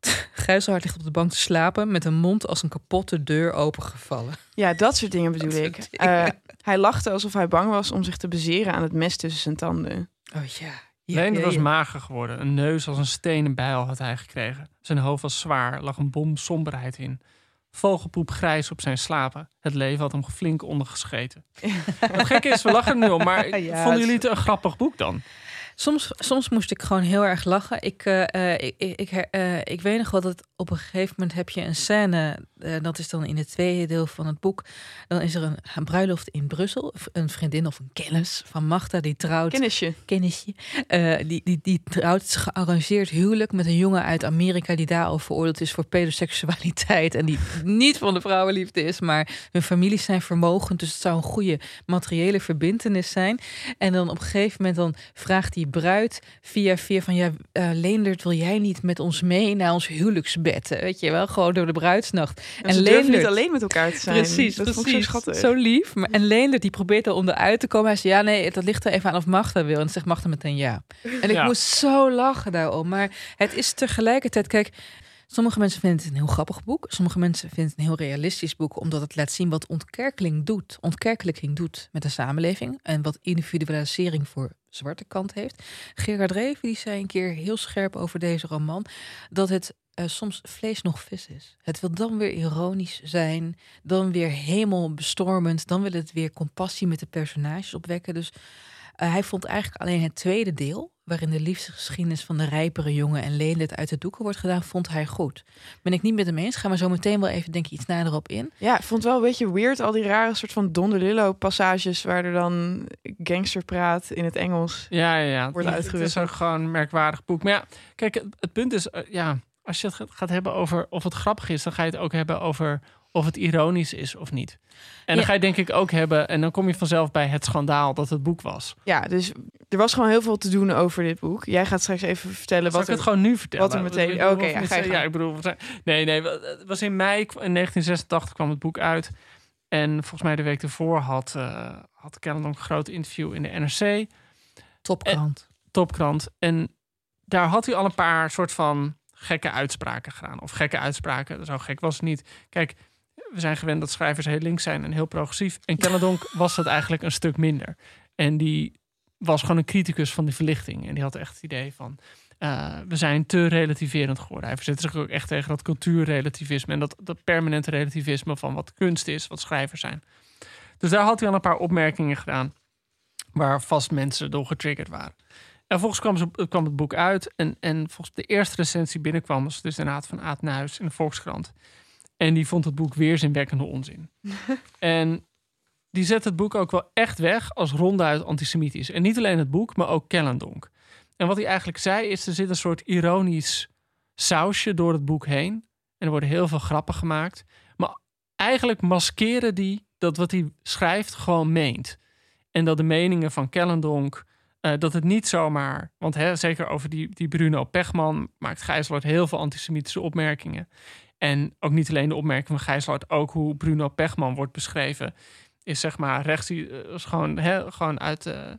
(laughs) Gijzelhard ligt op de bank te slapen met een mond als een kapotte deur opengevallen. Ja, dat soort dingen bedoel (laughs) ik. Uh, hij lachte alsof hij bang was om zich te bezeren aan het mes tussen zijn tanden. Oh ja. ja nee, het was mager geworden. Een neus als een stenen bijl had hij gekregen. Zijn hoofd was zwaar, lag een bom somberheid in. Vogelpoep grijs op zijn slapen. Het leven had hem flink ondergescheten. (laughs) Het gekke is, we lachen er nu om, maar (laughs) vonden jullie het een grappig boek dan? Soms, soms moest ik gewoon heel erg lachen. Ik, uh, ik, ik, uh, ik weet nog wel dat op een gegeven moment heb je een scène. Uh, dat is dan in het tweede deel van het boek. Dan is er een, een, bruiloft in Brussel. Een vriendin of een kennis van Magda die trouwt. Kennisje. Kennisje. die, die, die trouwt gearrangeerd huwelijk met een jongen uit Amerika. die daar al veroordeeld is voor pedoseksualiteit. En die (laughs) niet van de vrouwenliefde is. Maar hun families zijn vermogend. Dus het zou een goede materiële verbindenis zijn. En dan op een gegeven moment dan vraagt die bruid via via van ja, uh, Leendert, wil jij niet met ons mee naar ons huwelijksbed? Weet je wel, gewoon door de bruidsnacht. En, en Leendert, niet alleen met elkaar te zijn. Precies, dat precies. Zo schattig. Zo lief. Maar, en Leendert die probeert er onderuit te komen. Hij zegt ja, nee, dat ligt er even aan of Magda wil. En dan zegt Magda meteen ja. En ik moest zo lachen daarom. Maar het is tegelijkertijd, kijk, Sommige mensen vinden het een heel grappig boek. Sommige mensen vinden het een heel realistisch boek, omdat het laat zien wat ontkerkeling doet. Ontkerkelijking doet met de samenleving en wat individualisering voor zwarte kant heeft. Gerard Reven die zei een keer heel scherp over deze roman dat het uh, soms vlees nog vis is. Het wil dan weer ironisch zijn, dan weer hemelbestormend, dan wil het weer compassie met de personages opwekken. Dus uh, hij vond eigenlijk alleen het tweede deel, waarin de liefdesgeschiedenis van de rijpere jongen en Leendert uit de doeken wordt gedaan, vond hij goed. Ben ik niet met hem eens. Gaan we zo meteen wel even, denk ik, iets nader op in. Ja, ik vond het wel een beetje weird, al die rare soort van Don DeLillo passages waar er dan gangsterpraat in het Engels ja, ja, ja. wordt uitgewisseld. Het is ook gewoon een merkwaardig boek. Maar ja, kijk, het, het punt is, uh, ja, als je het gaat hebben over of het grappig is, dan ga je het ook hebben over of het ironisch is of niet. En dan ga je denk ik ook hebben, en dan kom je vanzelf bij het schandaal dat het boek was. Ja, dus er was gewoon heel veel te doen over dit boek. Jij gaat straks even vertellen Zal wat ik het gewoon nu vertellen? Wat er meteen. Oké, ja, ga je ja, ik bedoel, nee, nee, het was in mei in 1986 kwam het boek uit. En volgens mij de week ervoor had, uh, had Kellendon een groot interview in de NRC. Topkrant. En, topkrant. En daar had hij al een paar soort van gekke uitspraken gedaan. Of gekke uitspraken, zo gek was het niet. Kijk, we zijn gewend dat schrijvers heel links zijn en heel progressief. En Kennedonk (laughs) was dat eigenlijk een stuk minder. En die was gewoon een criticus van die verlichting. En die had echt het idee van... Uh, we zijn te relativerend geworden. Hij verzette zich ook echt tegen dat cultuurrelativisme... en dat, dat permanente relativisme van wat kunst is, wat schrijvers zijn. Dus daar had hij al een paar opmerkingen gedaan... waar vast mensen door getriggerd waren. En volgens kwam, ze, kwam het boek uit... En, en volgens de eerste recensie binnenkwam... was dus inderdaad van Aad Nuis in de Volkskrant... En die vond het boek weer zinwekkende onzin. (laughs) en die zet het boek ook wel echt weg als ronduit antisemitisch. En niet alleen het boek, maar ook Kellendonk. En wat hij eigenlijk zei is, er zit een soort ironisch sausje door het boek heen. En er worden heel veel grappen gemaakt. Maar eigenlijk maskeren die dat wat hij schrijft gewoon meent. En dat de meningen van Kellendonk... Uh, dat het niet zomaar, want hè, zeker over die, die Bruno Pechman maakt Gijselaar heel veel antisemitische opmerkingen. En ook niet alleen de opmerking van Gijslaard, ook hoe Bruno Pechman wordt beschreven. Is zeg maar rechts, eh, is gewoon, hè, gewoon uit, uh,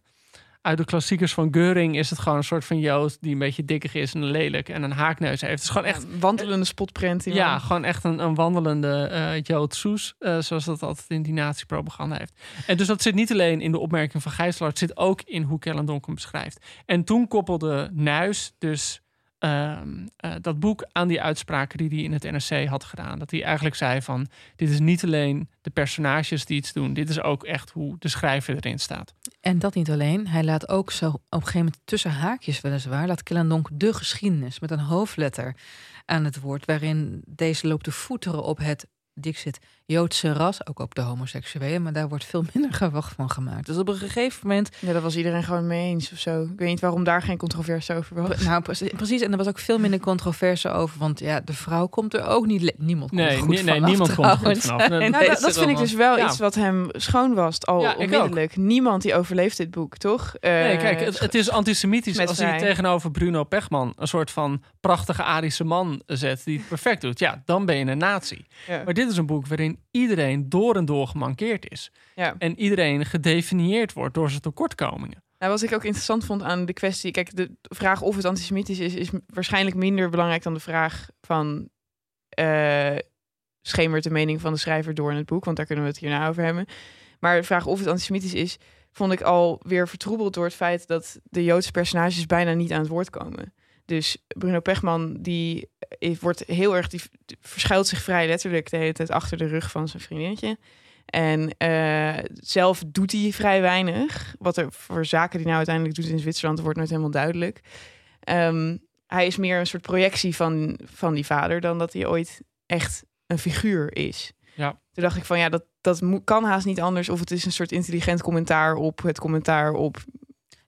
uit de klassiekers van Geuring is het gewoon een soort van Jood die een beetje dikkig is en lelijk en een haakneus heeft. Het is gewoon echt. Een wandelende spotprint. Ja, gewoon echt een, een wandelende uh, Jood Soes, zoals dat altijd in die nazi-propaganda heeft. En dus dat zit niet alleen in de opmerking van Gijslaard, het zit ook in hoe Kellendonk hem beschrijft. En toen koppelde Nuis dus Ehm, eh, dat boek aan die uitspraken die hij in het NRC had gedaan. Dat hij eigenlijk zei van, dit is niet alleen de personages die iets doen, dit is ook echt hoe de schrijver erin staat. En dat niet alleen, hij laat ook zo op een gegeven moment tussen haakjes weliswaar, laat Kellendonk de geschiedenis met een hoofdletter aan het woord, waarin deze loopt te voeteren op het Dixit Joodse ras, ook op de homoseksuelen, maar daar wordt veel (laughs) minder gewacht van gemaakt. Dus op een gegeven moment. Ja, dat was iedereen gewoon mee eens of zo. Ik weet niet waarom daar geen controverse over was. Nou, precies. En er was ook veel minder controverse over, want ja, de vrouw komt er ook niet. Niemand komt nee, er goed nee, vanaf, niemand komt er goed vanaf. (laughs) Nou, dat, dat vind ik dus wel Ja. iets wat hem schoon was, al Ja, onmiddellijk. Niemand die overleeft dit boek, toch? Nee, Eh, kijk, het, het is antisemitisch als hij tegenover Bruno Pechman een soort van prachtige Arische man zet die het perfect doet. Ja, dan ben je een nazi. Ja. Maar dit is een boek waarin iedereen door en door gemankeerd is. Ja. En iedereen gedefinieerd wordt door zijn tekortkomingen. Nou, wat ik ook interessant vond aan de kwestie... Kijk, de vraag of het antisemitisch is... is waarschijnlijk minder belangrijk dan de vraag van... eh schemert de mening van de schrijver door in het boek? Want daar kunnen we het hierna over hebben. Maar de vraag of het antisemitisch is... vond ik alweer vertroebeld door het feit... dat de Joodse personages bijna niet aan het woord komen. Dus Bruno Pechman, die eh, wordt heel erg... die verschuilt zich vrij letterlijk de hele tijd achter de rug van zijn vriendinnetje... En eh, zelf doet hij vrij weinig. Wat er voor zaken die nou uiteindelijk doet in Zwitserland, wordt nooit helemaal duidelijk. Ehm, hij is meer een soort projectie van, van die vader dan dat hij ooit echt een figuur is. Ja. Toen dacht ik van ja, dat, dat kan haast niet anders. Of het is een soort intelligent commentaar op het commentaar op.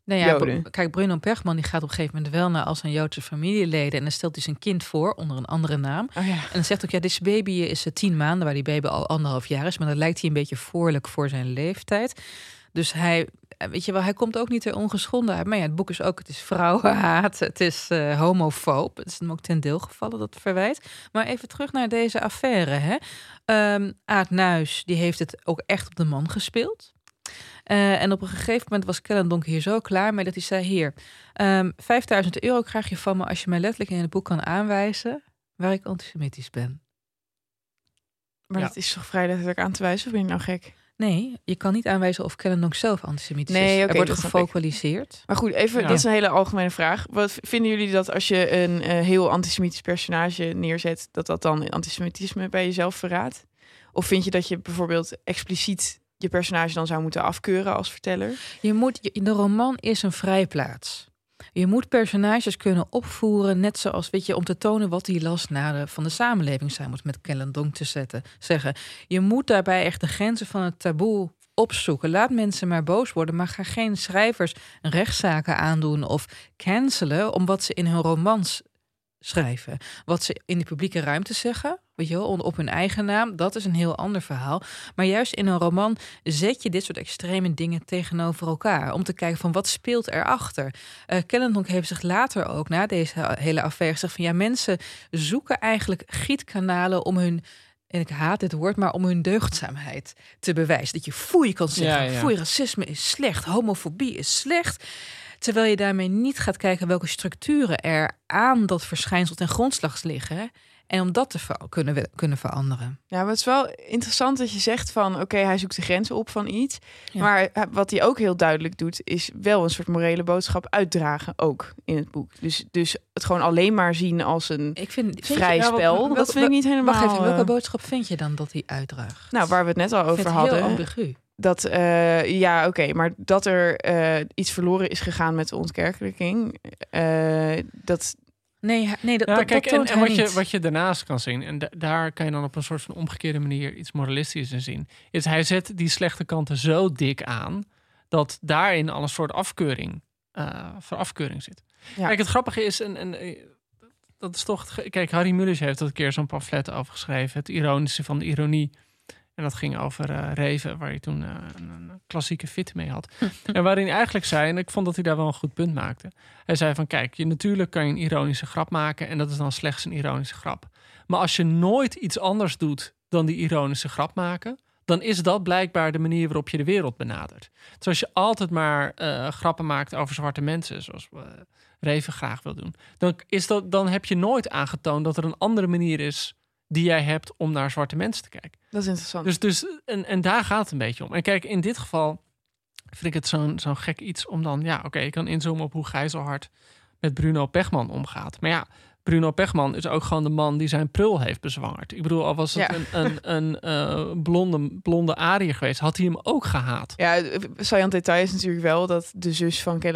Nou ja, Joden. Kijk, Bruno Pechman die gaat op een gegeven moment wel naar al zijn Joodse familieleden. En dan stelt hij zijn kind voor onder een andere naam. Oh ja. En dan zegt ook, ja, deze baby is eh, tien maanden, waar die baby al anderhalf jaar is. Maar dan lijkt hij een beetje voorlijk voor zijn leeftijd. Dus hij, eh, weet je wel, hij komt ook niet er ongeschonden uit. Maar ja, het boek is ook, het is vrouwenhaat, het is eh homofoob. Het is hem ook ten deel gevallen, dat verwijt. Maar even terug naar deze affaire. Hè. Ehm Aad Nuis, die heeft het ook echt op de man gespeeld. Eh, en op een gegeven moment was Kellendonk hier zo klaar mee dat hij zei: Hier, ehm 5000 euro krijg je van me als je mij letterlijk in het boek kan aanwijzen waar ik antisemitisch ben. Maar Ja. dat is toch vrij letterlijk aan te wijzen? Of ben je nou gek? Nee, je kan niet aanwijzen of Kellendonk zelf antisemitisch Nee, is. oké, er wordt gefocaliseerd. Maar goed, even, Ja. dat is een hele algemene vraag. Wat vinden jullie dat als je een eh, heel antisemitisch personage neerzet, dat dat dan antisemitisme bij jezelf verraadt? Of vind je dat je bijvoorbeeld expliciet je personage dan zou moeten afkeuren als verteller? Je moet, de roman is een vrijplaats. Je moet personages kunnen opvoeren, net zoals, weet je, om te tonen wat die last van de samenleving zijn moet met Kellendonk te zetten, zeggen. Je moet daarbij echt de grenzen van het taboe opzoeken. Laat mensen maar boos worden, maar ga geen schrijvers rechtszaken aandoen of cancelen om wat ze in hun romans schrijven. Wat ze in de publieke ruimte zeggen, weet je wel, op hun eigen naam, dat is een heel ander verhaal. Maar juist in een roman zet je dit soort extreme dingen tegenover elkaar. Om te kijken van wat speelt erachter. Uh, Kellendonk heeft zich later ook na deze hele affaire gezegd van ja, mensen zoeken eigenlijk gietkanalen om hun en ik haat dit woord, maar om hun deugdzaamheid te bewijzen. Dat je foei kan zeggen, Ja, ja. foei, racisme is slecht, homofobie is slecht. Terwijl je daarmee niet gaat kijken welke structuren er aan dat verschijnsel ten grondslag liggen. En om dat te ver- kunnen, kunnen veranderen. Ja, maar het is wel interessant dat je zegt van oké, hij zoekt de grenzen op van iets. Ja. Maar hij- wat hij ook heel duidelijk doet, is wel een soort morele boodschap uitdragen ook in het boek. Dus, dus het gewoon alleen maar zien als een Ik vind, vrij nou, spel. dat vind ik niet helemaal. Wacht even, welke eh, boodschap vind je dan dat hij uitdraagt? nou, waar we het net al over het heel hadden. ambigu. Dat, eh, ja, oké, maar dat er eh, iets verloren is gegaan met de ontkerkelijking. eh, dat, Nee, nee dat, Ja, dat, kijk, dat en, toont en wat, je, wat je daarnaast kan zien, en da- daar kan je dan op een soort van omgekeerde manier iets moralistisch in zien, is hij zet die slechte kanten zo dik aan dat daarin al een soort afkeuring, eh voor afkeuring zit. Ja. Kijk, het grappige is, en, en, dat is toch, kijk, Harry Mulisch heeft dat een keer zo'n pamflet over geschreven, het ironische van de ironie. En dat ging over eh, Reven, waar hij toen eh, een, een klassieke fit mee had. (laughs) en waarin hij eigenlijk zei, en ik vond dat hij daar wel een goed punt maakte. Hij zei van, kijk, je, natuurlijk kan je een ironische grap maken en dat is dan slechts een ironische grap. Maar als je nooit iets anders doet dan die ironische grap maken, dan is dat blijkbaar de manier waarop je de wereld benadert. Dus als je altijd maar eh, grappen maakt over zwarte mensen, zoals Reven graag wil doen, dan, is dat, dan heb je nooit aangetoond dat er een andere manier is die jij hebt om naar zwarte mensen te kijken. dat is interessant. Dus, dus en, en daar gaat het een beetje om. En kijk, in dit geval vind ik het zo'n zo'n gek iets om dan, ja, oké, ik kan inzoomen op hoe Gijzelhard met Bruno Pechman omgaat. Maar ja, Bruno Pechman is ook gewoon de man die zijn prul heeft bezwangerd. Ik bedoel, al was het Ja. een, een, een eh, blonde, blonde ariër geweest, had hij hem ook gehaat. Ja, saillant detail is natuurlijk wel dat de zus van eh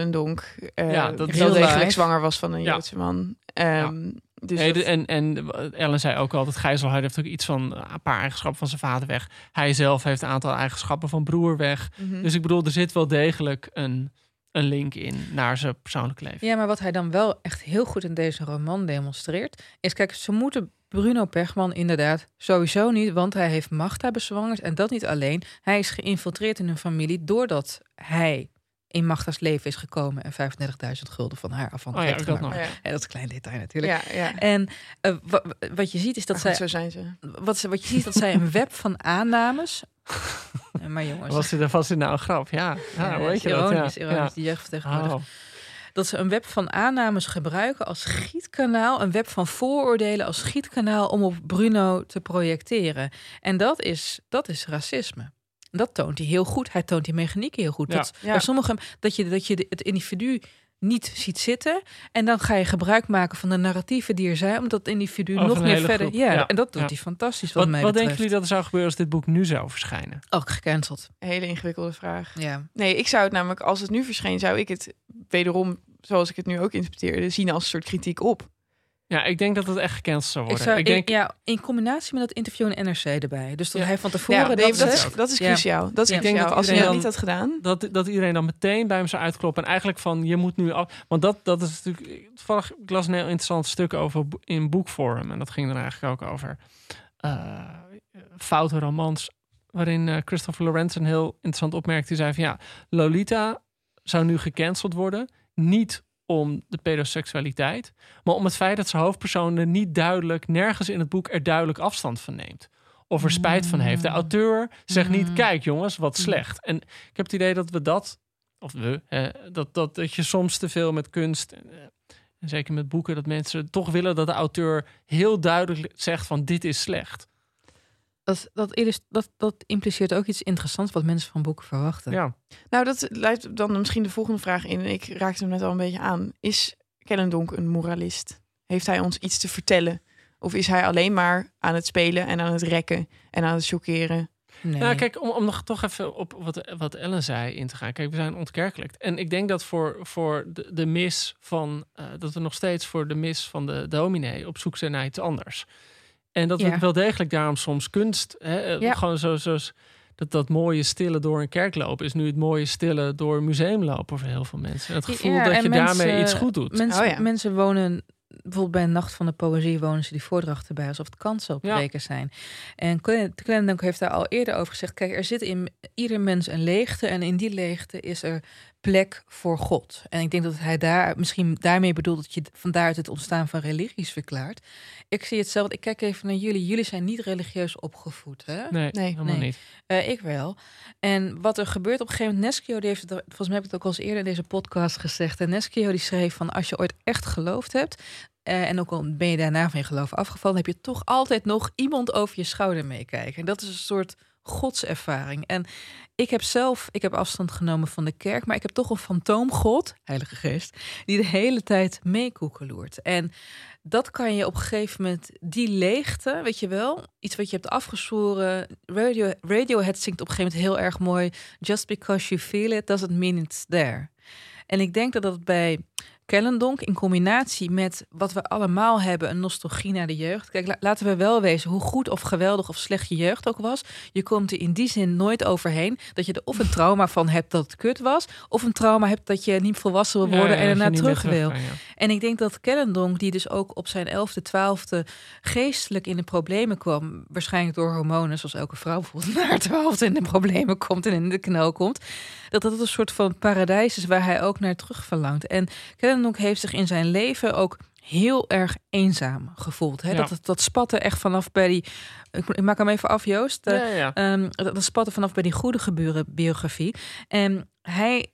Ja, dat wel is heel degelijk zwanger was van een Ja. Joodse man. Ehm, Dus Nee, dat- en, en Ellen zei ook al dat Gijzelheid heeft ook iets van een paar eigenschappen van zijn vader weg. Hij zelf heeft een aantal eigenschappen van broer weg. Mhm. Dus ik bedoel, er zit wel degelijk een, een link in naar zijn persoonlijke leven. Ja, maar wat hij dan wel echt heel goed in deze roman demonstreert, is kijk, ze moeten Bruno Pechman inderdaad sowieso niet, want hij heeft Magda bezwangerd en dat niet alleen. Hij is geïnfiltreerd in een familie doordat hij in Magda's leven is gekomen en 35.000 gulden van haar Oh afhankelijk ja, dat nog. Ja. Ja, dat is een klein detail natuurlijk. Ja, ja. En eh, wa- wa- wat je ziet is dat goed, zij, zo zijn ze. wat, ze- wat je ziet dat zij een web van aannames. (laughs) Maar jongens, Was dit, was dit nou een grap? Ja, ja, weet je ironisch, dat? Ja. ironisch, die jeugd van tegenwoordig. Oh. Dat ze een web van aannames gebruiken als schietkanaal, een web van vooroordelen als schietkanaal om op Bruno te projecteren. En dat is, dat is racisme. Dat toont hij heel goed. Hij toont die mechaniek heel goed. Ja. Dat, Ja. Bij sommigen dat je, dat je de- het individu niet ziet zitten. En dan ga je gebruik maken van de narratieven die er zijn. Om dat individu Over nog meer verder. Ja, Ja. en dat doet Ja. hij fantastisch. Wat, Wat, mij wat denken jullie dat er zou gebeuren als dit boek nu zou verschijnen? Ook gecanceld. Hele ingewikkelde vraag. Ja. Nee, ik zou het namelijk, als het nu verscheen, zou ik het wederom, zoals ik het nu ook interpreteerde, zien als een soort kritiek op. Ja, ik denk dat het echt gecanceld zou Ik worden. zou, ik denk, ja, in combinatie met dat interview in NRC erbij. Dus dat Ja. hij van tevoren Ja, dat, nee, dat, is, dat is Ja. cruciaal. Dat is Ja. Ik denk dat Als hij dat niet had gedaan. dat, dat iedereen dan meteen bij hem zou uitkloppen. En eigenlijk van, je moet nu af... Want dat, dat is natuurlijk... Toevallig, ik las een heel interessant stuk over in Boekforum. En dat ging er eigenlijk ook over eh, foute romans. Waarin eh, Christopher Lorenz een heel interessant opmerkte. Die zei van, ja, Lolita zou nu gecanceld worden. Niet om de pedoseksualiteit. Maar om het feit dat zijn hoofdpersoon er niet duidelijk... nergens in het boek er duidelijk afstand van neemt. Of er spijt van heeft. De auteur zegt niet, Mm. kijk jongens, wat slecht. En ik heb het idee dat we dat, of we, eh, dat, dat, dat je soms te veel met kunst, eh, en zeker met boeken, dat mensen toch willen dat de auteur heel duidelijk zegt van dit is slecht. Dat, dat, dat, dat impliceert ook iets interessants wat mensen van boeken verwachten. Ja, Nou, dat leidt dan misschien de volgende vraag in. En ik raakte hem net al een beetje aan. Is Kellendonk een moralist? Heeft hij ons iets te vertellen? Of is hij alleen maar aan het spelen en aan het rekken en aan het chockeren? Nee. Nou, kijk, om, om nog toch even op wat, wat Ellen zei in te gaan. Kijk, we zijn ontkerkelijk. En ik denk dat voor, voor de, de mis van, eh, dat we nog steeds voor de mis van de dominee op zoek zijn naar iets anders. En dat Ja. we wel degelijk daarom soms kunst, hè, eh, Ja. gewoon zo, zoals dat, dat mooie stille door een kerk lopen, is nu het mooie stille door een museum lopen voor heel veel mensen. En het gevoel Ja, dat je mensen- daarmee iets goed doet. Mensen, Oh ja. mensen wonen, bijvoorbeeld bij een Nacht van de Poëzie, wonen ze die voordrachten bij alsof het kansopbrekers zijn. En Clendonk heeft daar al eerder over gezegd: kijk, er zit in ieder mens een leegte en in die leegte is er plek voor God. En ik denk dat hij daar misschien daarmee bedoelt dat je vandaar het ontstaan van religies verklaart. Ik zie hetzelfde. Ik kijk even naar jullie. Jullie zijn niet religieus opgevoed, hè? Nee, Nee, helemaal nee. niet. Eh, ik wel. En wat er gebeurt op een gegeven moment, Neskio, die heeft het, volgens mij heb ik het ook al eens eerder in deze podcast gezegd. En Neskio die schreef van als je ooit echt geloofd hebt, eh, en ook al ben je daarna van je geloof afgevallen, heb je toch altijd nog iemand over je schouder meekijken. En dat is een soort godservaring. En ik heb zelf, ik heb afstand genomen van de kerk, maar ik heb toch een fantoomgod, Heilige Geest, die de hele tijd meekoekeloert. En dat kan je op een gegeven moment, die leegte, weet je wel, iets wat je hebt afgezworen. Radio, Radiohead zingt op een gegeven moment heel erg mooi. Just because you feel it doesn't mean it's there. En ik denk dat dat bij Kellendonk in combinatie met wat we allemaal hebben, een nostalgie naar de jeugd. Kijk, la- laten we wel wezen, hoe goed of geweldig of slecht je jeugd ook was. Je komt er in die zin nooit overheen dat je er of een trauma van hebt dat het kut was, of een trauma hebt dat je niet volwassen wil worden Ja, ja, en ernaar meer terug wil. ja. En ik denk dat Kellendonk, die dus ook op zijn elfde, twaalfde geestelijk in de problemen kwam, waarschijnlijk door hormonen, zoals elke vrouw bijvoorbeeld (laughs) na haar twaalfde in de problemen komt en in de knel komt, dat dat een soort van paradijs is waar hij ook naar terug verlangt. En Kellendonk heeft zich in zijn leven ook heel erg eenzaam gevoeld. Hè? Ja. Dat, dat spatte echt vanaf bij die... Ik, maak hem even af, Joost. Eh, Ja, ja. Ehm, dat, dat spatte vanaf bij die goede geburen biografie. En hij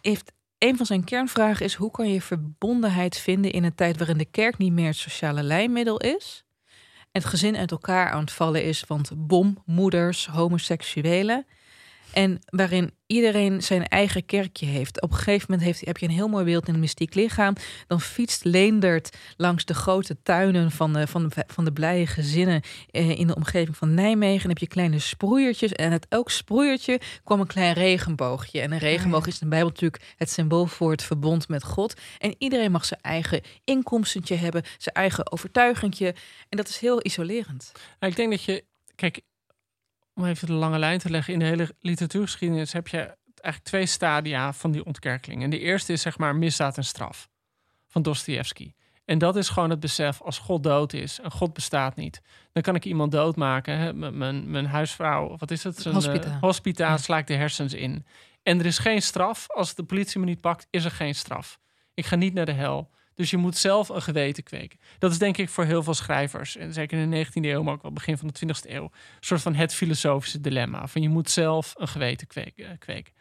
heeft een van zijn kernvragen is hoe kan je verbondenheid vinden in een tijd waarin de kerk niet meer het sociale lijnmiddel is. En het gezin uit elkaar aan het vallen is, want bommoeders, homoseksuelen. En waarin iedereen zijn eigen kerkje heeft. Op een gegeven moment heeft, heb je een heel mooi beeld in een mystiek lichaam. Dan fietst Leendert langs de grote tuinen van de, van de, van de blije gezinnen eh, in de omgeving van Nijmegen. Dan heb je kleine sproeiertjes. En uit elk sproeiertje kwam een klein regenboogje. En een regenboog is in de Bijbel natuurlijk het symbool voor het verbond met God. En iedereen mag zijn eigen inkomstentje hebben, zijn eigen overtuigingje. En dat is heel isolerend. Nou, ik denk dat je, kijk, om even de lange lijn te leggen, in de hele literatuurgeschiedenis heb je eigenlijk twee stadia van die ontkerkeling. En de eerste is zeg maar misdaad en straf van Dostoevsky. En dat is gewoon het besef, als God dood is en God bestaat niet, dan kan ik iemand doodmaken. Hè? Mijn, mijn huisvrouw, wat is het? Zijn, Hospita. eh, hospita Ja. sla ik de hersens in. En er is geen straf. Als de politie me niet pakt, is er geen straf. Ik ga niet naar de hel. Dus je moet zelf een geweten kweken. Dat is denk ik voor heel veel schrijvers, en zeker in de 19e eeuw, maar ook wel begin van de 20e eeuw, een soort van het filosofische dilemma. Van je moet zelf een geweten kweken. eh, kweken.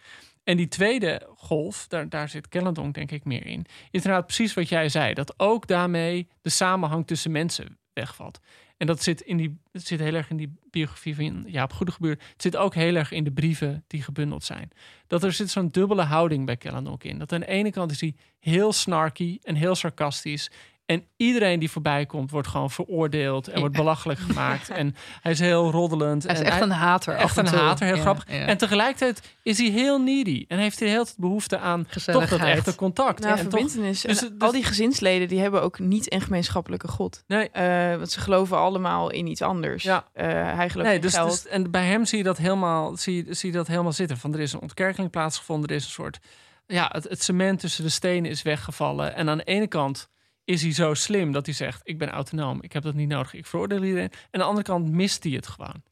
En die tweede golf, daar, daar zit Kellendonk denk ik meer in, is inderdaad precies wat jij zei. Dat ook daarmee de samenhang tussen mensen wegvalt. En dat zit, in die, dat zit heel erg in die biografie van Jaap Goedegebuur. Het zit ook heel erg in de brieven die gebundeld zijn. Dat er zit zo'n dubbele houding bij Kellendonk in. Dat aan de ene kant is hij heel snarky en heel sarcastisch. En iedereen die voorbij komt, wordt gewoon veroordeeld en wordt belachelijk gemaakt. En hij is heel roddelend. Hij is en echt een hater Echt en een toe. hater, heel Ja, grappig. ja. En tegelijkertijd is hij heel needy. En heeft hij de hele tijd behoefte aan toch dat Gezelligheid. echte contact. Nou, en toch, verbindenis. dus- En dus- al die gezinsleden die hebben ook niet een gemeenschappelijke god. Nee. Eh, want ze geloven allemaal in iets anders. Ja. Eh, hij gelooft Nee, in dus, geld. dus- en bij hem zie je dat helemaal, zie, je- zie je dat helemaal zitten. Van er is een ontkerkeling plaatsgevonden, er is een soort, ja, het, het cement tussen de stenen is weggevallen. En aan de ene kant is hij zo slim dat hij zegt: ik ben autonoom, ik heb dat niet nodig, ik veroordeel iedereen. En aan de andere kant mist hij het gewoon.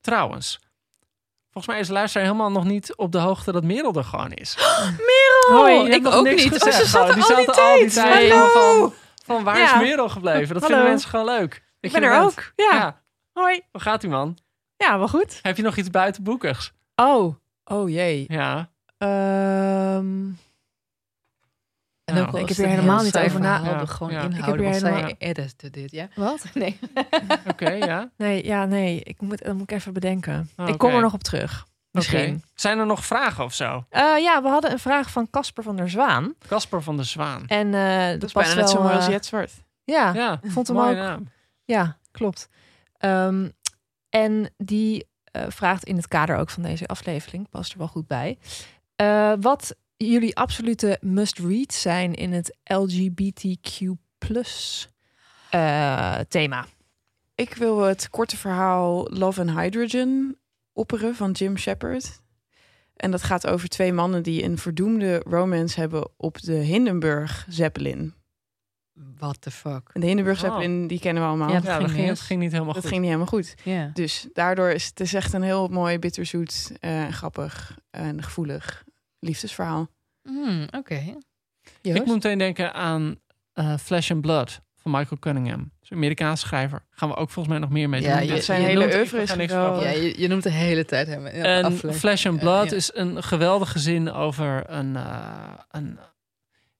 Trouwens, volgens mij is de luisteraar helemaal nog niet op de hoogte dat Merel er gewoon is. (gasps) Merel! Hoi, ik ook niks niet. gezegd. Oh, ze zat er die al die zaten al die tijd. van, van waar Ja. is Merel gebleven? Dat Hallo. vinden mensen gewoon leuk. Ik ben er bent. ook. Ja. Hoi. Hoe gaat u man? Ja, wel goed. Heb je nog iets buitenboekigs? Oh. Oh jee. Ja. Ehm, En Nou, ook ik heb het hier een helemaal niet over na- Ja, er gewoon ja. Ik heb inhouden. hier Want zij helemaal- edit dit, ja? Wat? (laughs) Nee. Oké, ja. Nee, ja, nee. Ik moet, dat moet ik even bedenken. Oh, Ik kom er nog op terug. Misschien. Oké. Zijn er nog vragen of zo? Eh, ja, we hadden een vraag van Casper van der Zwaan. Casper van der Zwaan. En eh dat, Dat is net zo wel, mooi als eh, Jet Zwart. Ja, Ja, vond hem mooie ook. naam. Ja, klopt. Ehm, en die vraagt in het kader ook van deze aflevering, past er wel goed bij, eh, wat jullie absolute must-read zijn in het LGBTQ eh, thema. Ik wil het korte verhaal Love and Hydrogen opperen van Jim Shepard. En dat gaat over twee mannen die een verdoemde romance hebben op de Hindenburg Zeppelin. What the fuck? De Hindenburg Oh. Zeppelin, die kennen we allemaal. Ja, Ja, dat dat ging ging, mis. het ging niet helemaal dat goed. ging niet helemaal goed. Ja. Dus daardoor is het is echt een heel mooi, bitterzoet, en grappig en gevoelig liefdesverhaal. Hmm, Oké. Ik Joost? moet meteen denken aan eh, Flesh and Blood van Michael Cunningham. Dat is een Amerikaanse schrijver. Gaan we ook volgens mij nog meer mee doen. Ja, je- Dat zijn je hele noemt- oeuvre ik is. Ja, je, je noemt de hele tijd hem. de En. Flesh and Ja, Blood ja. is een geweldige zin over een, eh, een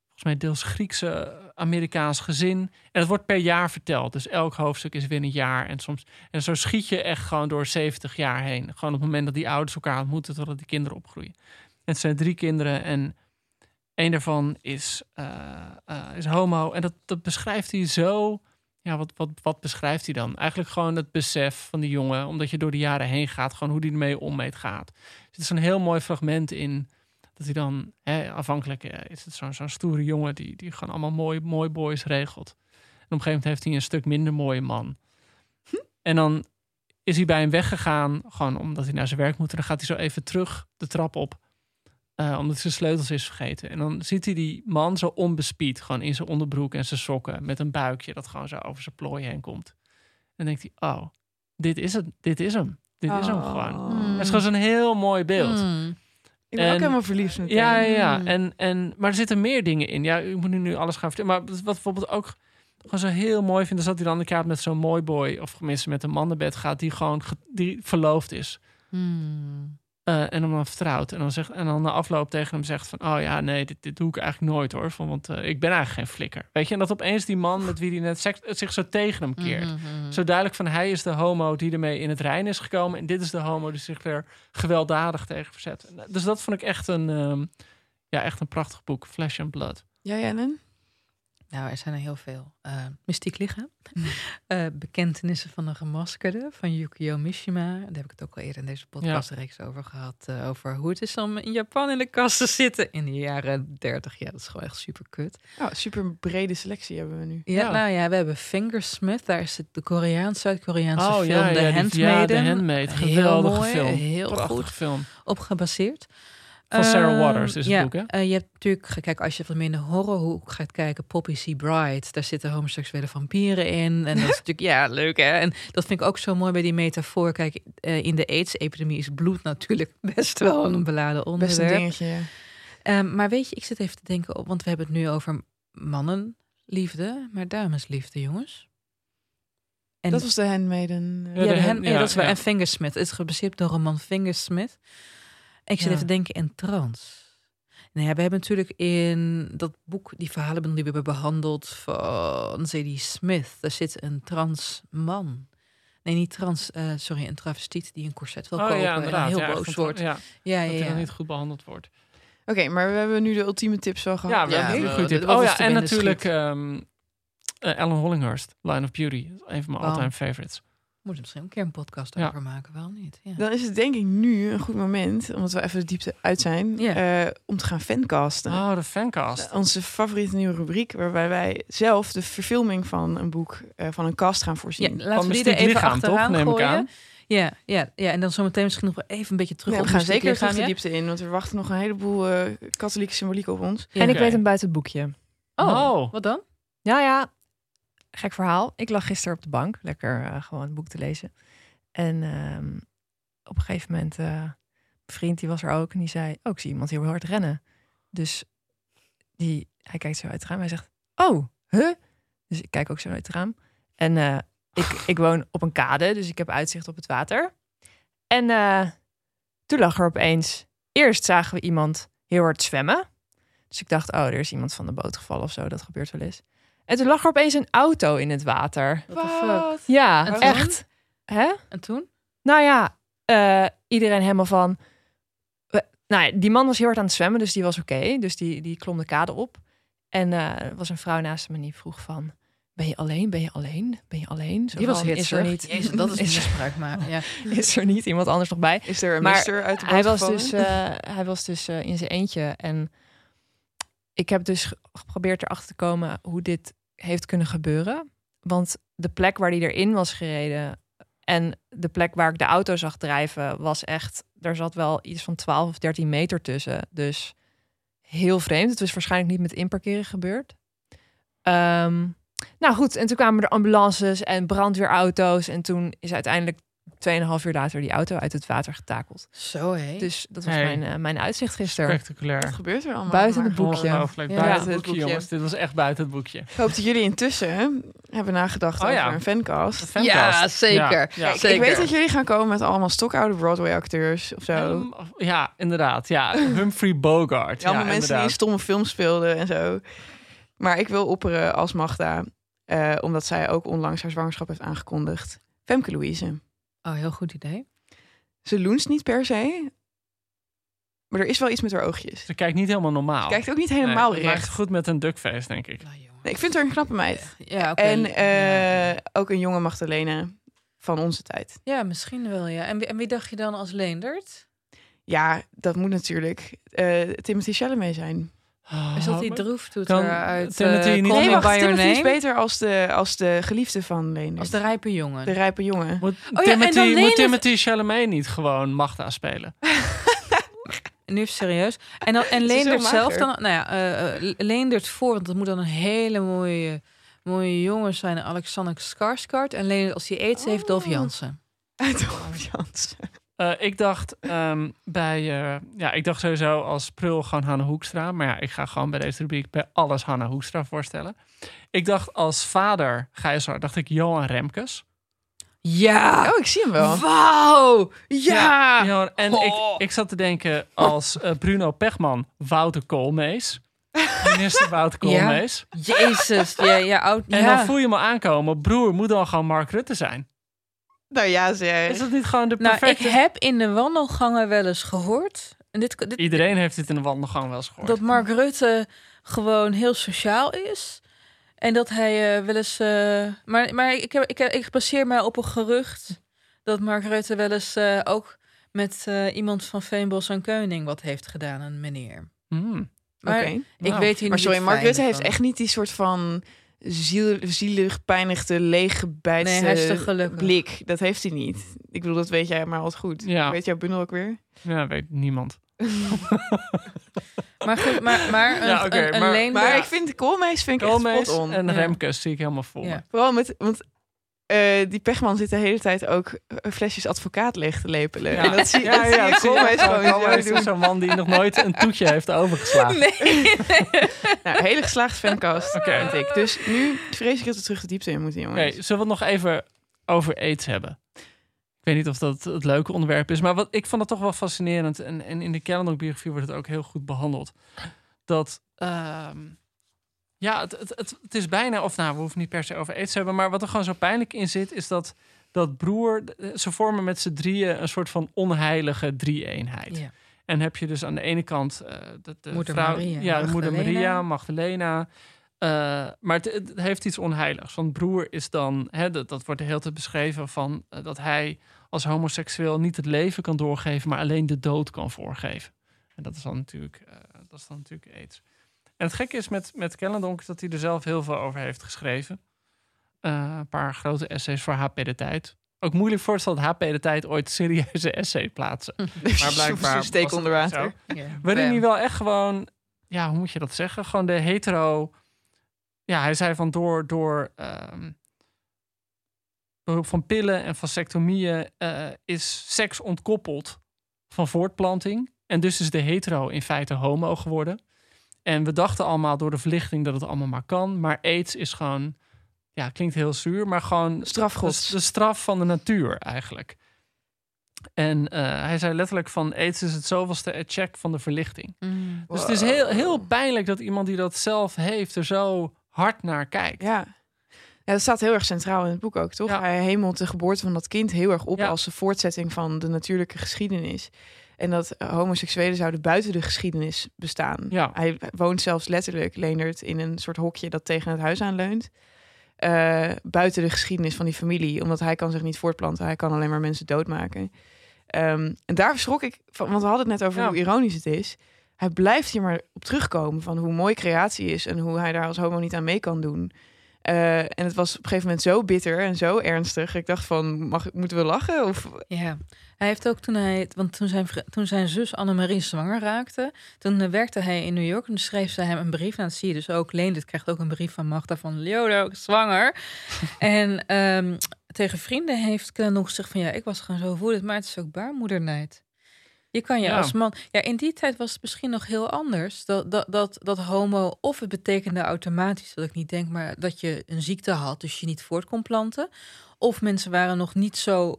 volgens mij deels Griekse Amerikaans gezin. En het wordt per jaar verteld. Dus elk hoofdstuk is weer een jaar. En, soms, en zo schiet je echt gewoon door 70 jaar heen. Gewoon op het moment dat die ouders elkaar ontmoeten, totdat die kinderen opgroeien. Het zijn drie kinderen en een daarvan is, eh, eh, is homo. En dat, dat beschrijft hij zo. Ja, wat, wat, wat beschrijft hij dan? Eigenlijk gewoon het besef van die jongen, omdat je door de jaren heen gaat, gewoon hoe die ermee ommeet gaat. Er zit zo'n heel mooi fragment in. Dat hij dan, hè, afhankelijk eh, is het zo'n zo'n stoere jongen die, die gewoon allemaal mooi, mooi boys regelt. En op een gegeven moment heeft hij een stuk minder mooie man. En dan is hij bij hem weggegaan, gewoon omdat hij naar zijn werk moet. En dan gaat hij zo even terug de trap op, eh, omdat zijn sleutels is vergeten. En dan ziet hij die man zo onbespied, gewoon in zijn onderbroek en zijn sokken, met een buikje dat gewoon zo over zijn plooi heen komt. En dan denkt hij, oh, dit is het, dit is hem. Dit is hem gewoon. Hmm. Het is gewoon zo'n heel mooi beeld. Hmm. Ik ben ook helemaal verliefd meteen. Ja, ja, ja. Mm. En, en, maar er zitten meer dingen in. Ja, ik moet nu, nu alles gaan vertellen. Maar wat bijvoorbeeld ook gewoon zo heel mooi vind... is dat hij dan inderdaad met zo'n mooi boy... of tenminste met een mannenbed gaat... die gewoon ge- die verloofd is. Eh, en hem dan vertrouwt. En dan, zegt, en dan na afloop tegen hem zegt van... oh ja, nee, dit, dit doe ik eigenlijk nooit hoor. Van, want eh, ik ben eigenlijk geen flikker. Weet je, en dat opeens die man met wie hij net seks, zich zo tegen hem keert. Mhm, mhm. Zo duidelijk van hij is de homo die ermee in het rein is gekomen... en dit is de homo die zich er gewelddadig tegen verzet. Dus dat vond ik echt een, ehm, ja, echt een prachtig boek. Flesh and Blood. Jij, Ellen? Nou, er zijn er heel veel. Eh, Mystiek lichaam. (laughs) Eh, bekentenissen van een gemaskerde van Yukio Mishima. Daar heb ik het ook al eerder in deze podcastreeks over gehad. eh, over hoe het is om in Japan in de kast te zitten in de jaren 30. Ja, dat is gewoon echt super kut. Oh, super brede selectie hebben we nu. Ja, nou ja, we hebben Fingersmith. Daar is het de Koreaanse, Zuid-Koreaanse Oh, film ja, The ja, Handmaiden. ja, The Handmaid. Heel Geweldige mooi, film. Heel Prachtige goed film. op gebaseerd. Van Sarah Ehm, Waters is het ja, boek, hè? eh, je hebt natuurlijk, kijk, als je wat meer in de horrorhoek gaat kijken, Poppy C. Bride, daar zitten homoseksuele vampieren in. En dat is (laughs) natuurlijk, ja, leuk hè. En dat vind ik ook zo mooi bij die metafoor. Kijk, eh, in de AIDS-epidemie is bloed natuurlijk (laughs) best wel een beladen onderwerp. Best een dingetje, ja. Ehm, maar weet je, ik zit even te denken, op, want we hebben het nu over mannenliefde, maar damesliefde, jongens. En Dat was de Handmaiden. eh, ja, de hand, ja, ja, dat is ja. En Fingersmith. Het is gebaseerd op de roman Fingersmith. En ik zit Ja. even te denken in trans. Nou ja, we hebben natuurlijk in dat boek, die verhalenbundel die we hebben behandeld van Zadie Smith. Daar zit een trans man. Nee, niet trans, eh, sorry, een travestiet die een corset wil Oh, kopen ja, en heel Ja, boos wordt. ja, ja, dat ja, hij dan ja. niet goed behandeld wordt. Oké, maar we hebben nu de ultieme tips wel gehad. Ja, we hebben een eh, goede tip. Oh ja, en natuurlijk schiet? ehm eh, Ellen Hollinghurst, Line of Beauty. Een van mijn Wow. all-time favorites. Moet er misschien een keer een podcast Ja. over maken, wel niet. Ja. Dan is het denk ik nu een goed moment, omdat we even de diepte uit zijn, Ja. eh, om te gaan fancasten. Oh, de fancast. Onze favoriete nieuwe rubriek, waarbij wij zelf de verfilming van een boek, eh, van een cast gaan Ja, voorzien. laten we die er even Lichaam, toch? achteraan Neem ik gooien. aan. Ja, ja, ja, en dan zometeen misschien nog wel even een beetje terug Ja, op we gaan zeker Lichaam, de ja? diepte in, want er wachten nog een heleboel eh, katholieke symboliek op ons. Ja. En ik weet een buitenboekje. Oh, Oh. wat dan? Nou ja, gek verhaal. Ik lag gisteren op de bank, lekker eh, gewoon een boek te lezen. En ehm, op een gegeven moment, eh, een vriend die was er ook en die zei, oh, ik zie iemand heel hard rennen. Dus die, hij kijkt zo uit het raam hij zegt, oh, huh? Dus ik kijk ook zo uit het raam. En eh, ik, ik woon op een kade, dus ik heb uitzicht op het water. En toen lag er opeens, eerst zagen we iemand heel hard zwemmen. Dus ik dacht, oh, er is iemand van de boot gevallen of zo, dat gebeurt wel eens. En toen lag er opeens een auto in het water. What the fuck? Ja, echt. Hè? En toen? Nou ja, eh, iedereen helemaal van. nou, ja, die man was heel hard aan het zwemmen, dus die was oké. Dus die, die klom de kade op. En eh, er was een vrouw naast me die vroeg van... Ben je alleen? Ben je alleen? Ben je alleen? Zo Die was hitsig. is er niet, Jezus, dat is (laughs) is, misbruik maken. Ja. (laughs) is er niet iemand anders nog bij? Is er een Maar mister uit de boot hij was dus, eh, hij was dus eh, in zijn eentje. En ik heb dus ge- geprobeerd erachter te komen hoe dit heeft kunnen gebeuren. Want de plek waar hij erin was gereden en de plek waar ik de auto zag drijven, was echt. Er zat wel iets van 12 of 13 meter tussen. Dus heel vreemd. Het was waarschijnlijk niet met inparkeren gebeurd. Ehm, nou goed, en toen kwamen er ambulances en brandweerauto's. En toen is uiteindelijk 2,5 uur later die auto uit het water getakeld. Zo hé. Dus dat was Hey. mijn, eh, mijn uitzicht gisteren. Spectaculair. Wat gebeurt er allemaal? Buiten het boekje. Ja. Buiten Ja, het boekje, jongens. Dit was echt buiten het boekje. Ik hoop dat jullie intussen hè, hebben nagedacht Oh over ja. een fancast. Fancast. Ja, zeker. Ja, ja. Kijk, Zeker. Ik weet dat jullie gaan komen met allemaal stokoude Broadway-acteurs of zo. Ehm, ja, inderdaad. Ja, Humphrey Bogart. Ja, allemaal ja, mensen die in inderdaad. stomme films speelden en zo. Maar ik wil opperen als Magda, eh, omdat zij ook onlangs haar zwangerschap heeft aangekondigd. Femke Louise. Oh, heel goed idee. Ze loenst niet per se, maar er is wel iets met haar oogjes. Ze kijkt niet helemaal normaal. Ze kijkt ook niet helemaal Nee, recht. goed met een duckface, denk ik. Nou. Nee, ik vind haar een knappe meid. Ja, oké. En eh, ja. ook een jonge Magdalena van onze tijd. Ja, misschien wel, ja. En wie, en wie dacht je dan als Leendert? Ja, dat moet natuurlijk eh, Timothy Chalamet zijn. Is dat Oh, die droeftoeter uit Timothy eh, niet- Call Nee, wacht, By Your Timothy is Name? beter als de, als de geliefde van Leendert. Als de rijpe jongen. de rijpe jongen. Moet, ja, en Timothy, dan moet Leendert- Timothy Chalamet niet gewoon Magda spelen? (laughs) Nu serieus. En, dan, en Leendert zelf dan... Nou ja, eh, eh, Leendert voor, want dat moet dan een hele mooie, mooie jongen zijn. Alexander Skarsgård. En Leendert als hij aids heeft, Dolph Oh. Jansen. (laughs) Uit Dolph Jansen. Eh, ik dacht ehm, bij, eh, ja, ik dacht sowieso als prul gewoon Hanna Hoekstra. Maar ja, ik ga gewoon bij deze rubriek bij alles Hanna Hoekstra voorstellen. Ik dacht als vader Gijzer, dacht ik Johan Remkes. Ja. Oh, ik zie hem wel. Wauw. Ja. Ja, en Oh. ik, ik zat te denken als eh, Bruno Pechman, Wouter Koolmees. Minister Wouter Koolmees. Jezus. Ja, ja, oud. En ja. dan voel je me aankomen. Broer, moet dan gewoon Mark Rutte zijn. Nou ja, zeg. Is dat niet gewoon de Nou, perfecte... ik heb in de wandelgangen wel eens gehoord. En dit, dit, Iedereen heeft dit in de wandelgang wel eens gehoord. dat Mark Rutte gewoon heel sociaal is. En dat hij eh, wel eens. eh, maar maar ik, heb, ik, heb, ik baseer mij op een gerucht dat Mark Rutte wel eens eh, ook met eh, iemand van Veenbos en Keuning wat heeft gedaan, een meneer. Hmm. Maar Oké. ik Nou, weet hier Maar sorry, het Mark Rutte heeft echt niet die soort van ziel, zielig, pijnigde, leeggebijtste Nee, blik. Dat heeft hij niet. Ik bedoel, dat weet jij maar altijd goed. Ja. Weet jouw bundel ook weer? Ja, weet niemand. (laughs) Maar goed, maar, maar een, Ja, een, een maar- ik vind Koolmees vind ik echt spot on. en Ja. Remkes zie ik helemaal vol. Ja. Vooral met, want eh, die Pechman zit de hele tijd ook eh, flesjes advocaat leeg te lepelen. En dat zie, ja, dat ja, zie gewoon Koolmees zo is doen. zo'n man die nog nooit een toetje heeft overgeslagen. Nee. (laughs) Nou, hele geslaagd fancast, Oké. vind ik. Dus nu vrees ik dat we terug de diepte in moeten, jongens. Oké, zullen we het nog even over aids hebben? Ik weet niet of dat het leuke onderwerp is, maar wat, ik vond het toch wel fascinerend. En, en in de Kellendock-biografie wordt het ook heel goed behandeld. Dat, ehm, ja, het, het, het, het is bijna, of nou, we hoeven niet per se over aids te hebben, maar wat er gewoon zo pijnlijk in zit, is dat, dat broer, ze vormen met z'n drieën een soort van onheilige drie-eenheid. Ja. En heb je dus aan de ene kant eh, de, de Moeder vrouw, Maria, ja, de moeder Magdalena. Maria, Magdalena. Eh, maar het, het heeft iets onheiligs. Want broer is dan, hè, dat, dat wordt de hele tijd beschreven van eh, dat hij als homoseksueel niet het leven kan doorgeven, maar alleen de dood kan voorgeven. En dat is dan natuurlijk, eh, dat is dan natuurlijk aids. En het gekke is met, met Kellendonk dat hij er zelf heel veel over heeft geschreven. Eh, een paar grote essays voor HP de Tijd. Ook moeilijk voorstellen dat HP de Tijd ooit serieuze essay plaatsen. (laughs) Maar blijkbaar steek onder water. Ja. Waarin Bam. hij wel echt gewoon, ja, hoe moet je dat zeggen? Gewoon de hetero. Ja, hij zei van door, door ehm, behulp van pillen en vasectomieën eh, is seks ontkoppeld van voortplanting. En dus is de hetero in feite homo geworden. En we dachten allemaal door de verlichting dat het allemaal maar kan. Maar aids is gewoon, ja, klinkt heel zuur, maar gewoon Strafgods. de, de straf van de natuur eigenlijk. En eh, hij zei letterlijk van aids is het zoveelste check van de verlichting. Mm. Dus het is heel, heel pijnlijk dat iemand die dat zelf heeft er zo hard naar kijkt. Ja. ja, dat staat heel erg centraal in het boek ook, toch? Ja. Hij hemelt de geboorte van dat kind heel erg op Ja. als een voortzetting van de natuurlijke geschiedenis. En dat homoseksuelen zouden buiten de geschiedenis bestaan. Ja. Hij woont zelfs letterlijk, Leendert, in een soort hokje dat tegen het huis aanleunt. Eh, buiten de geschiedenis van die familie, omdat hij kan zich niet voortplanten. Hij kan alleen maar mensen doodmaken. Ehm, en daar schrok ik van, want we hadden het net over Ja. hoe ironisch het is. Hij blijft hier maar op terugkomen van hoe mooi creatie is en hoe hij daar als homo niet aan mee kan doen. Eh, en het was op een gegeven moment zo bitter en zo ernstig. Ik dacht van, mag, moeten we lachen? Of, Ja, hij heeft ook toen hij, want toen zijn, toen zijn zus Annemarie zwanger raakte, toen werkte hij in New York en schreef ze hem een brief. Nou, dat zie je dus ook. Leendert krijgt ook een brief van Magda van Leodo, zwanger. (laughs) en ehm, tegen vrienden heeft Kellendonk gezegd van ja, ik was gewoon zo voelend, maar het is ook baarmoedernijd. Je kan je Ja. als man. Ja, in die tijd was het misschien nog heel anders. Dat, dat, dat, dat homo, of het betekende automatisch, dat ik niet denk, maar dat je een ziekte had, dus je niet voort kon planten. Of mensen waren nog niet zo,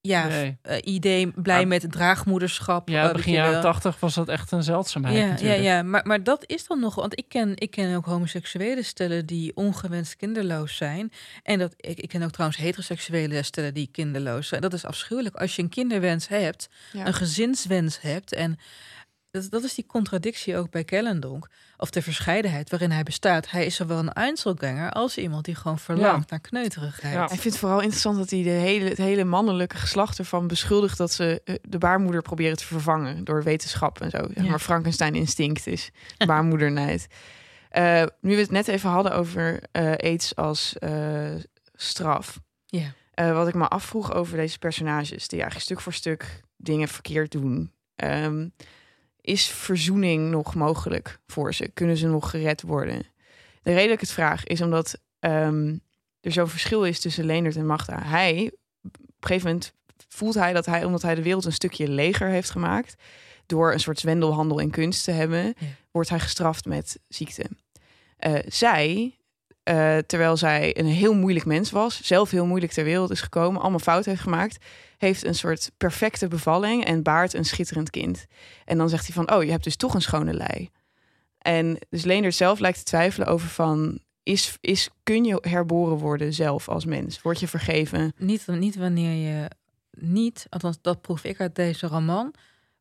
ja, Nee. eh, idee blij Maar- met draagmoederschap. Ja, eh, begin jaren tachtig was dat echt een zeldzaamheid Ja, ja, natuurlijk. ja. Maar, maar dat is dan nog, want ik ken, ik ken ook homoseksuele stellen die ongewenst kinderloos zijn. En dat, ik, ik ken ook trouwens heteroseksuele stellen die kinderloos zijn. Dat is afschuwelijk. Als je een kinderwens hebt, Ja. een gezinswens hebt. En dat, dat is die contradictie ook bij Kellendonk. Of de verscheidenheid waarin hij bestaat. Hij is zowel een Einzelganger als iemand die gewoon verlangt naar kneuterigheid. Ja. Ik vind het vooral interessant dat hij de hele, het hele mannelijke geslacht ervan beschuldigt dat ze eh, de baarmoeder proberen te vervangen door wetenschap en zo. Zeg maar Frankenstein instinct is (laughs) baarmoedernijd. Eh, nu we het net even hadden over eh, aids als straf. Ja. Wat ik me afvroeg over deze personages, die eigenlijk stuk voor stuk dingen verkeerd doen. Ehm, is verzoening nog mogelijk voor ze? Kunnen ze nog gered worden? De reden dat ik het vraag is omdat ehm, er zo'n verschil is tussen Leendert en Magda. Hij, op een gegeven moment voelt hij dat hij, omdat hij de wereld een stukje leger heeft gemaakt, door een soort zwendelhandel in kunst te hebben, Ja. wordt hij gestraft met ziekte. Eh, zij eh, terwijl zij een heel moeilijk mens was, zelf heel moeilijk ter wereld is gekomen, allemaal fout heeft gemaakt, heeft een soort perfecte bevalling en baart een schitterend kind. En dan zegt hij van, oh, je hebt dus toch een schone lei. En dus Leendert zelf lijkt te twijfelen over van, is, is, kun je herboren worden zelf als mens? Word je vergeven? Niet, niet wanneer je niet, althans dat proef ik uit deze roman,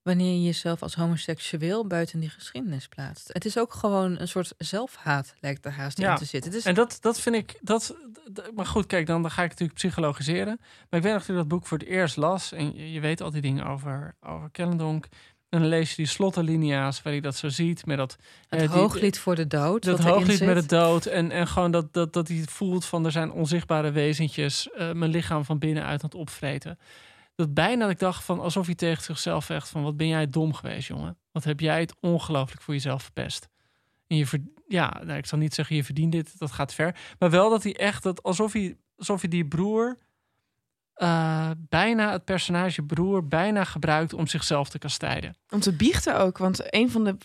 wanneer je jezelf als homoseksueel buiten die geschiedenis plaatst. Het is ook gewoon een soort zelfhaat, lijkt er haast in te zitten. En dat, dat vind ik, dat, maar goed, kijk, dan, dan ga ik natuurlijk psychologiseren. Maar ik weet nog dat ik dat boek voor het eerst las. En je, je weet al die dingen over, over Kellendonk. En dan lees je die slottenlinia's waar hij dat zo ziet. Met dat, het eh, hooglied voor de dood. Dat hooglied met de dood. En, en gewoon dat, dat, dat hij voelt van er zijn onzichtbare wezentjes uh, mijn lichaam van binnenuit aan het opvreten dat bijna dat ik dacht van alsof hij tegen zichzelf zegt van wat ben jij dom geweest, jongen? Wat heb jij het ongelooflijk voor jezelf verpest? En je ja, nou, ik zal niet zeggen je verdient dit, dat gaat ver, maar wel dat hij echt dat alsof hij alsof hij die broer uh, bijna het personage broer bijna gebruikt om zichzelf te kastijden. Om te biechten ook, want een van de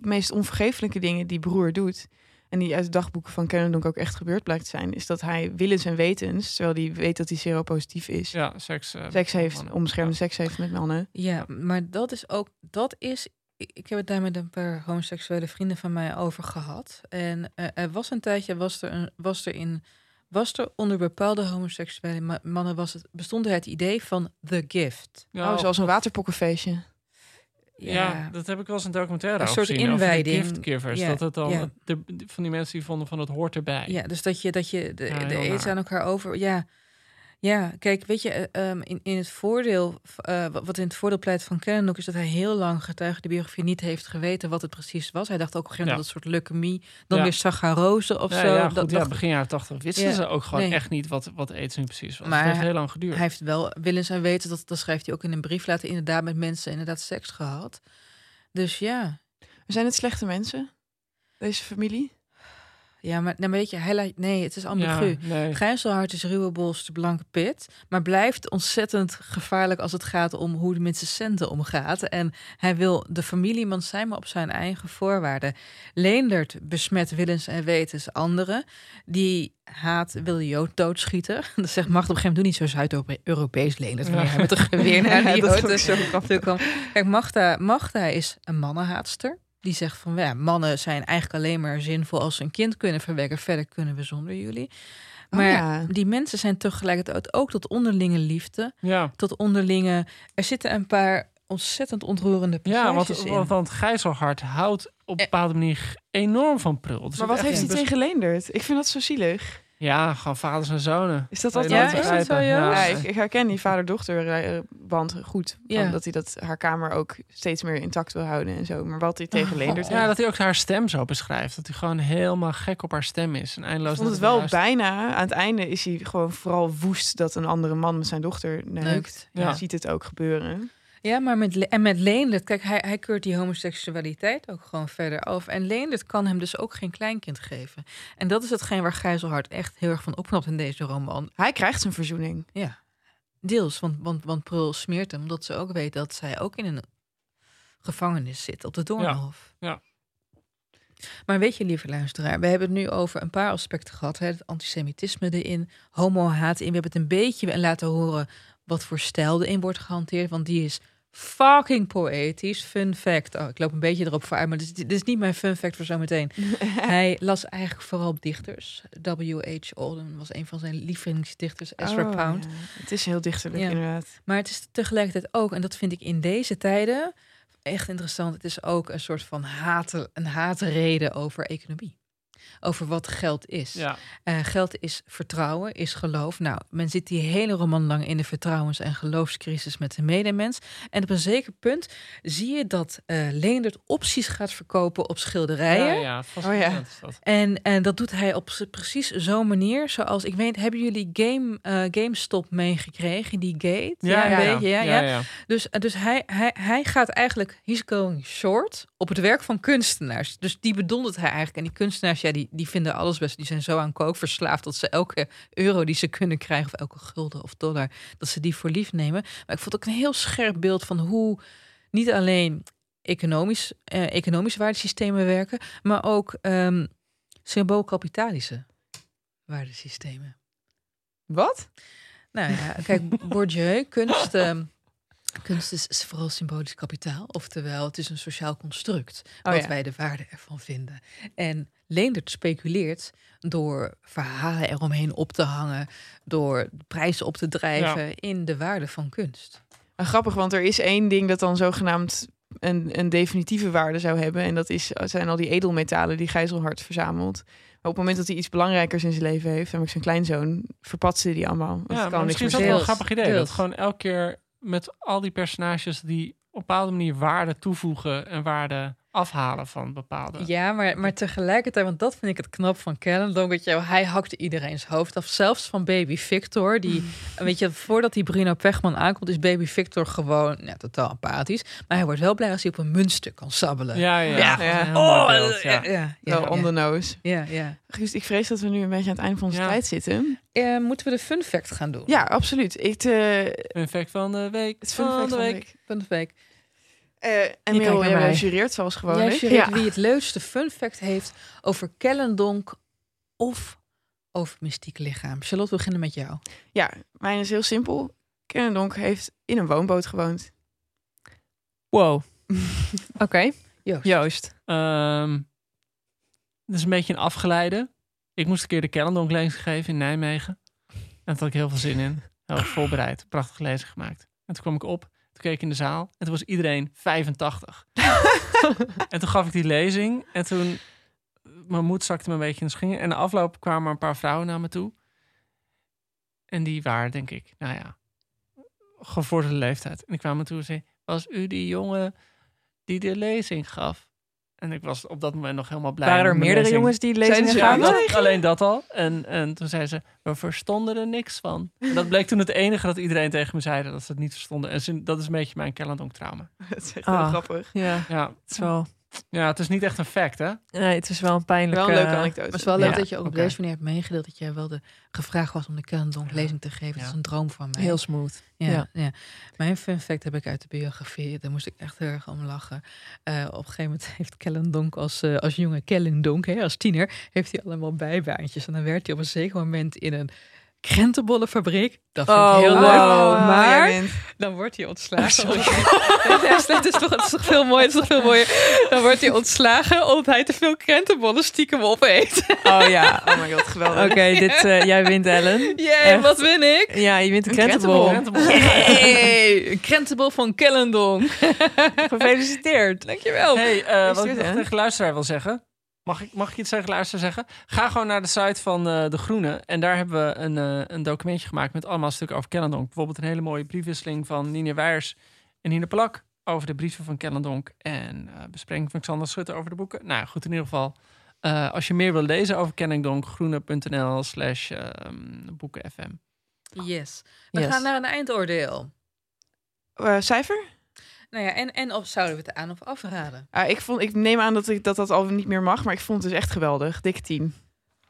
meest onvergeeflijke dingen die broer doet, en die uit de dagboeken van Kennedonk ook echt gebeurd blijkt te zijn, is dat hij willens en wetens, terwijl hij weet dat hij seropositief is, ja, seks, uh, seks heeft, onbeschermde seks heeft met mannen. Ja, maar dat is ook, dat is, ik heb het daar met een paar homoseksuele vrienden van mij over gehad. En uh, er was een tijdje, was er, een, was er in, was er onder bepaalde homoseksuele mannen, was het, bestond er het idee van the gift. Ja, oh, zoals een waterpokkenfeestje. Ja, dat heb ik wel eens een documentaire een soort inwijding. Dat het dan de, van die mensen die vonden van het hoort erbij. Ja, dus dat je dat je de, de aids aan elkaar over. Ja, ja, kijk, weet je, um, in, in het voordeel, uh, wat in het voordeel pleit van Kennedy is dat hij heel lang getuige de biografie niet heeft geweten wat het precies was. Hij dacht ook op een gegeven moment dat het soort leukemie, dan ja. weer saccharose of zo. Ja, goed, dat, begin jaren tachtig wisten ze ook gewoon echt niet wat, wat aids nu precies was. Maar het heeft heel lang geduurd. Hij heeft wel willen zijn weten, dat, dat schrijft hij ook in een brief laten, inderdaad met mensen inderdaad seks gehad. Dus ja. Zijn het slechte mensen, deze familie? Ja, maar dan weet je, hij nee, het is ambigu. Ja, nee. Is ruwe bols, de blanke pit. Maar blijft ontzettend gevaarlijk als het gaat om hoe hij met zijn centen omgaat. En hij wil de familieman zijn, maar op zijn eigen voorwaarden. Leendert besmet willens en wetens anderen. Die haat wil de Jood doodschieten. (laughs) Dat zegt Macht op een gegeven moment, doe niet zo Zuid-Europees Leendert. Wanneer hij met een (laughs) geweer naar die ja, Jood Kijk, Magda, Magda is een mannenhaatster. Die zegt van ja, mannen zijn eigenlijk alleen maar zinvol als ze een kind kunnen verwekken. Verder kunnen we zonder jullie. Oh maar die mensen zijn tegelijkertijd ook tot onderlinge liefde. Ja. Tot onderlinge. Er zitten een paar ontzettend ontroerende passages ja, want, in. want houdt op een bepaalde manier enorm van prul. Dus maar wat heeft hij tegen Leendert? Ik vind dat zo zielig. Ja, gewoon vaders en zonen. Is dat altijd ja, zo, ja? ik, ik, herken die vader-dochter band goed. Ja. Dat hij dat haar kamer ook steeds meer intact wil houden en zo. Maar wat hij tegen oh, Leendert Ja, dat hij ook haar stem zo beschrijft. Dat hij gewoon helemaal gek op haar stem is. En eindeloos. Ik vond het wel bijna. Aan het einde is hij gewoon vooral woest dat een andere man met zijn dochter neukt. Ja. Je ziet het ook gebeuren. Ja, maar met, en met Leendert, kijk, hij, hij keurt die homoseksualiteit ook gewoon verder over. En Leendert kan hem dus ook geen kleinkind geven. En dat is hetgeen waar Gijzelhart echt heel erg van opknapt in deze roman. Hij krijgt zijn verzoening. Ja, deels. Want, want, want Prul smeert hem, omdat ze ook weet dat zij ook in een gevangenis zit op de Doornhof. Ja. ja. Maar weet je, lieve luisteraar, we hebben het nu over een paar aspecten gehad. Hè? Het antisemitisme erin, homo-haat in. We hebben het een beetje laten horen wat voor stijl erin wordt gehanteerd. Want die is fucking poëtisch. Fun fact. Oh, ik loop een beetje erop vooruit, maar dit is, dit is niet mijn fun fact voor zometeen. (laughs) Hij las eigenlijk vooral dichters. W.H. Auden was een van zijn lievelingsdichters. Ezra oh, Pound. Het is heel dichterlijk inderdaad. Maar het is tegelijkertijd ook, en dat vind ik in deze tijden echt interessant. Het is ook een soort van haat, een haatreden over economie over wat geld is. Ja. Uh, geld is vertrouwen, is geloof. Nou, men zit die hele roman lang in de vertrouwens- en geloofscrisis met de medemens. En op een zeker punt zie je dat uh, Leendert opties gaat verkopen op schilderijen. Ja, ja, oh, ja. En, en dat doet hij op precies zo'n manier. Zoals, ik weet, hebben jullie Game, uh, GameStop meegekregen? Die gate? Ja, ja, ja, ja, ja, ja. Dus, dus hij, hij, hij gaat eigenlijk, he's going short op het werk van kunstenaars. Dus die bedondert hij eigenlijk. En die kunstenaars, ja, die, die vinden alles best. Die zijn zo aan kook verslaafd dat ze elke euro die ze kunnen krijgen, of elke gulden of dollar, dat ze die voor lief nemen. Maar ik vond ook een heel scherp beeld van hoe niet alleen economisch, eh, economische waardesystemen werken, maar ook um, symboolkapitalische. waardesystemen. Wat? Nou ja, kijk, Bourdieu, kunst, ehm, kunst is, is vooral symbolisch kapitaal. Oftewel, het is een sociaal construct, Oh wat ja. wij de waarde ervan vinden. En Leendert speculeert door verhalen eromheen op te hangen, door prijzen op te drijven in de waarde van kunst. Grappig, want er is één ding dat dan zogenaamd een, een definitieve waarde zou hebben. En dat is, zijn al die edelmetalen die Gijzelhard verzamelt. Maar op het moment dat hij iets belangrijkers in zijn leven heeft, namelijk zijn kleinzoon, verpatst hij die allemaal. Ja, maar kan niks misschien is dat wel een grappig idee. Dat gewoon elke keer met al die personages die op een bepaalde manier waarde toevoegen en waarde afhalen van bepaalde. Ja, maar, maar tegelijkertijd, want dat vind ik het knap van. Weet je, hij hakte iedereen's hoofd af. Zelfs van baby Victor. Die, weet je, voordat die Bruno Pechman aankomt, is baby Victor gewoon ja, totaal apathisch. Maar hij wordt wel blij als hij op een muntstuk kan sabbelen. Ja, ja. Ja. Oh, mooi beeld, ja, ja. ja, Wel ja. on the nose. Ja, ja. Guus, ik vrees dat we nu een beetje aan het einde van onze Ja. tijd zitten. Eh, moeten we de fun fact gaan doen? Ja, absoluut. Ik, eh, Een fact van de week. het fun fact van de week. Fun de week. Eh, en kijkt Merel, jij jureert zoals Jij gewoonlijk. jureert Ja. wie het leukste fun fact heeft over Kellendonk of over mystiek lichaam. Charlotte, we beginnen met jou. ja, mijn is heel simpel. Kennendonk heeft in een woonboot gewoond. Wow. (laughs) Oké. Joost. Joost. Ehm, dat is een beetje een afgeleide. Ik moest een keer de Kellendonk lezing geven in Nijmegen. En daar had ik heel veel zin in. Heel erg voorbereid. Prachtig lezing gemaakt. En toen kwam ik op. Keek ik in de zaal. En toen was iedereen 85. (laughs) en toen gaf ik die lezing. En toen... Mijn moed zakte me een beetje in de schingen. En na afloop kwamen er een paar vrouwen naar me toe. En die waren, denk ik, nou ja, gevorderde leeftijd. En die kwamen me toe en zeiden... Was u die jongen die de lezing gaf? En ik was op dat moment nog helemaal blij. Waren er meerdere lezing. jongens die lezingen ze gaven? ja? Dat- alleen dat al. En, en toen zei ze, we verstonden er niks van. En dat bleek toen het enige dat iedereen tegen me zei, dat ze het niet verstonden. En ze- dat is een beetje mijn Kellendonk trauma. (laughs) Dat is echt Ah. heel grappig. Ja, Ja. het is wel... ja, het is niet echt een fact, hè? Nee, het is wel een pijnlijke... Wel een leuke anekdote. Maar het is wel leuk Ja, dat je ook op deze manier hebt meegedeeld dat jij wel de gevraagd was om de Kellendonk lezing te geven. Dat is Ja. een droom van mij. Heel smooth. Ja, Ja. ja. Mijn fun fact heb ik uit de biografie. Daar moest ik echt heel erg om lachen. Eh, op een gegeven moment (laughs) heeft Kellendonk als, eh, als jonge Kellendonk, hè, als tiener, heeft hij allemaal bijbaantjes. En dan werd hij op een zeker moment in een krentenbollenfabriek. Dat vind ik Oh, heel wow. leuk. Oh, maar dan wordt hij ontslagen. Nee, het, (laughs) is toch, het is toch veel mooier, het is toch veel mooier. Dan wordt hij ontslagen omdat hij te veel krentenbollen stiekem opeet. Oh ja. Oh my god, geweldig. Oké, (laughs) dit, eh, jij wint Ellen. Jee, wat win ik? Ja, je wint een Een krentenbol. krentenbol. Hey, een krentenbol van Kellendonk. (laughs) Gefeliciteerd. Dankjewel. hey, eh, wat ik tegen de luisteraar wil zeggen. Mag ik, mag ik iets tegen de luisteraar zeggen? Ga gewoon naar de site van eh, De Groene. En daar hebben we een, eh, een documentje gemaakt met allemaal stukken over Kellendonk. Bijvoorbeeld een hele mooie briefwisseling van Nina Weijers en Nina Plak over de brieven van Kellendonk. En eh bespreking van Xander Schutte over de boeken. Nou, goed, in ieder geval. eh, als je meer wil lezen over Kellendonk, groene.nl slash ehm, boekenfm. Yes. We Yes. gaan naar een eindoordeel. Cijfer? Nou ja, en, en of zouden we het aan of afraden? Ah, ik, vond, ik neem aan dat, ik, dat dat al niet meer mag, maar ik vond het dus echt geweldig. Dikke 10.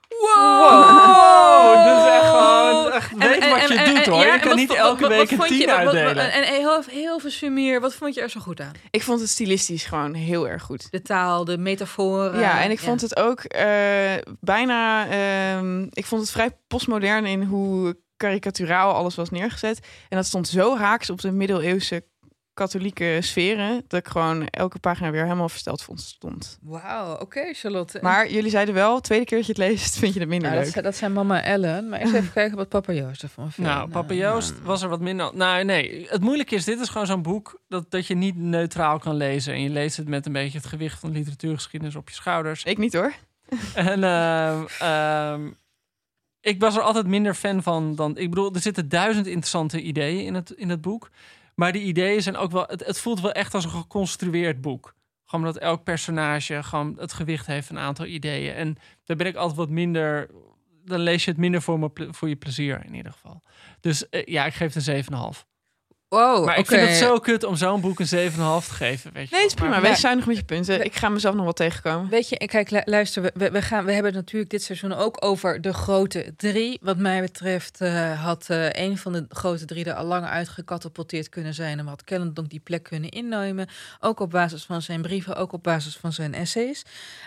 Wow! Dit is echt gewoon... Echt, weet wat je doet, hoor. ja, je en kan wat- niet elke wat- wat week een vond je- tien wat- wat- uitdelen. En heel, heel veel sumier, wat vond je er zo goed aan? Ik vond het stilistisch gewoon heel erg goed. De taal, de metaforen. Ja, en ik vond het ook eh, bijna. ehm, ik vond het vrij postmodern in hoe karikaturaal alles was neergezet. En dat stond zo haaks op de middeleeuwse katholieke sferen. dat ik gewoon elke pagina weer helemaal versteld vond stond. Wauw, oké Charlotte. Maar jullie zeiden wel, tweede keer dat je het leest, vind je het minder Nou, dat, leuk. zijn- dat zijn mama Ellen. Maar eens even (laughs) kijken wat papa Joost ervan vindt. Nou, Papa Joost was er wat minder... Nou, nee. Het moeilijke is, dit is gewoon zo'n boek... Dat, dat je niet neutraal kan lezen. En je leest het met een beetje het gewicht van literatuurgeschiedenis op je schouders. Ik niet hoor. (laughs) En ehm, ehm, ik was er altijd minder fan van dan... Ik bedoel, er zitten duizend interessante ideeën in het, in het boek. Maar die ideeën zijn ook wel... Het, het voelt wel echt als een geconstrueerd boek. Gewoon omdat elk personage gewoon het gewicht heeft van een aantal ideeën. En daar ben ik altijd wat minder... Dan lees je het minder voor, me, voor je plezier in ieder geval. Dus eh, ja, ik geef het een 7,5. Wow, maar ik oké. vind het zo kut om zo'n boek een 7,5 te geven. Weet je Nee, wel. is prima. Maar- Wees zuinig met je punten. Ik ga mezelf nog wel tegenkomen. Weet je, kijk, lu- luister, we, we, gaan, we hebben het natuurlijk dit seizoen ook over de grote drie. Wat mij betreft eh, had eh, een van de grote drie er al lang uitgecatapulteerd kunnen zijn. En had Kellendonk die plek kunnen innemen. Ook op basis van zijn brieven, ook op basis van zijn essays.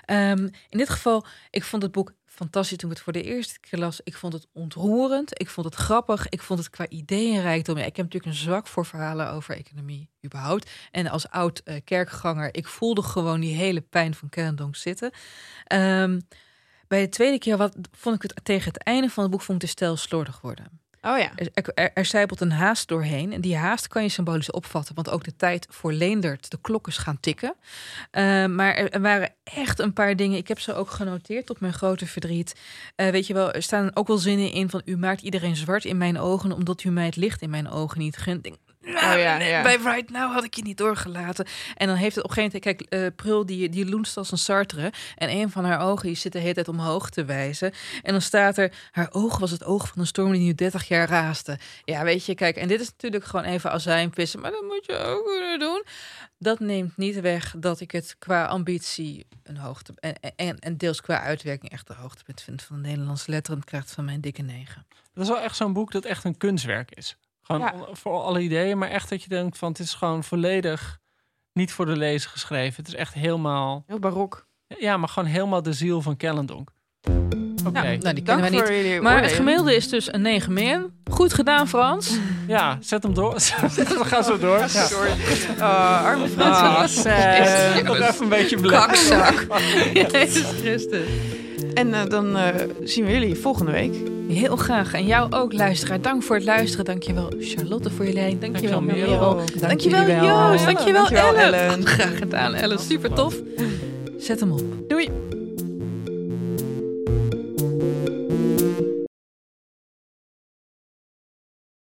Ehm, in dit geval, ik vond het boek fantastisch toen ik het voor de eerste keer las. Ik vond het ontroerend. Ik vond het grappig. Ik vond het qua ideeënrijkdom. Ja, ik heb natuurlijk een zwak voor verhalen over economie überhaupt. En als oud uh, kerkganger, ik voelde gewoon die hele pijn van Kellendonk zitten. Um, bij de tweede keer wat, vond ik het tegen het einde van het boek vond ik de stijl slordig worden. Oh ja. Er, er, er een haast doorheen. En die haast kan je symbolisch opvatten. Want ook de tijd voor Leendert, de klok is gaan tikken. Uh, maar er, waren echt een paar dingen. Ik heb ze ook genoteerd tot mijn grote verdriet. Uh, weet je wel, er staan ook wel zinnen in van... U maakt iedereen zwart in mijn ogen... omdat u mij het licht in mijn ogen niet gunt. Oh, ja, ja. Bij Right Now had ik je niet doorgelaten. En dan heeft het op een gegeven moment... Kijk, uh, Prul die, die loenst als een Sartre. En een van haar ogen die zit de hele tijd omhoog te wijzen. En dan staat er... Haar oog was het oog van een storm die nu 30 jaar raasde. Ja, weet je, kijk. En dit is natuurlijk gewoon even azijnpissen. Maar dat moet je ook kunnen doen. Dat neemt niet weg dat ik het qua ambitie een hoogte... En, en, en deels qua uitwerking echt de hoogtepunt vind van de Nederlandse letteren. krijgt van mijn dikke negen. Dat is wel echt zo'n boek dat echt een kunstwerk is. Gewoon voor alle ideeën, maar echt dat je denkt van het is gewoon volledig niet voor de lezer geschreven. Het is echt helemaal... Heel barok. Ja, maar gewoon helemaal de ziel van Kellendonk. Oké. nou, die kennen wij niet. Maar het gemiddelde is dus een 9 meer. Goed gedaan, Frans. Ja, zet hem door. (laughs) We gaan zo door. Ja. Oh, arme Frans. Ah, Nog even een beetje blij. Kakzak. (laughs) Jezus Christus. En uh, dan uh, zien we jullie volgende week. Heel graag. En jou ook, luisteraar. Dank voor het luisteren. Dankjewel, Charlotte, voor je lijn. Dankjewel, Merel. Dankjewel, dankjewel Joost. Dankjewel, dankjewel Ellen. Ellen. (laughs) Graag gedaan, Ellen. Super tof. Zet hem op. Doei.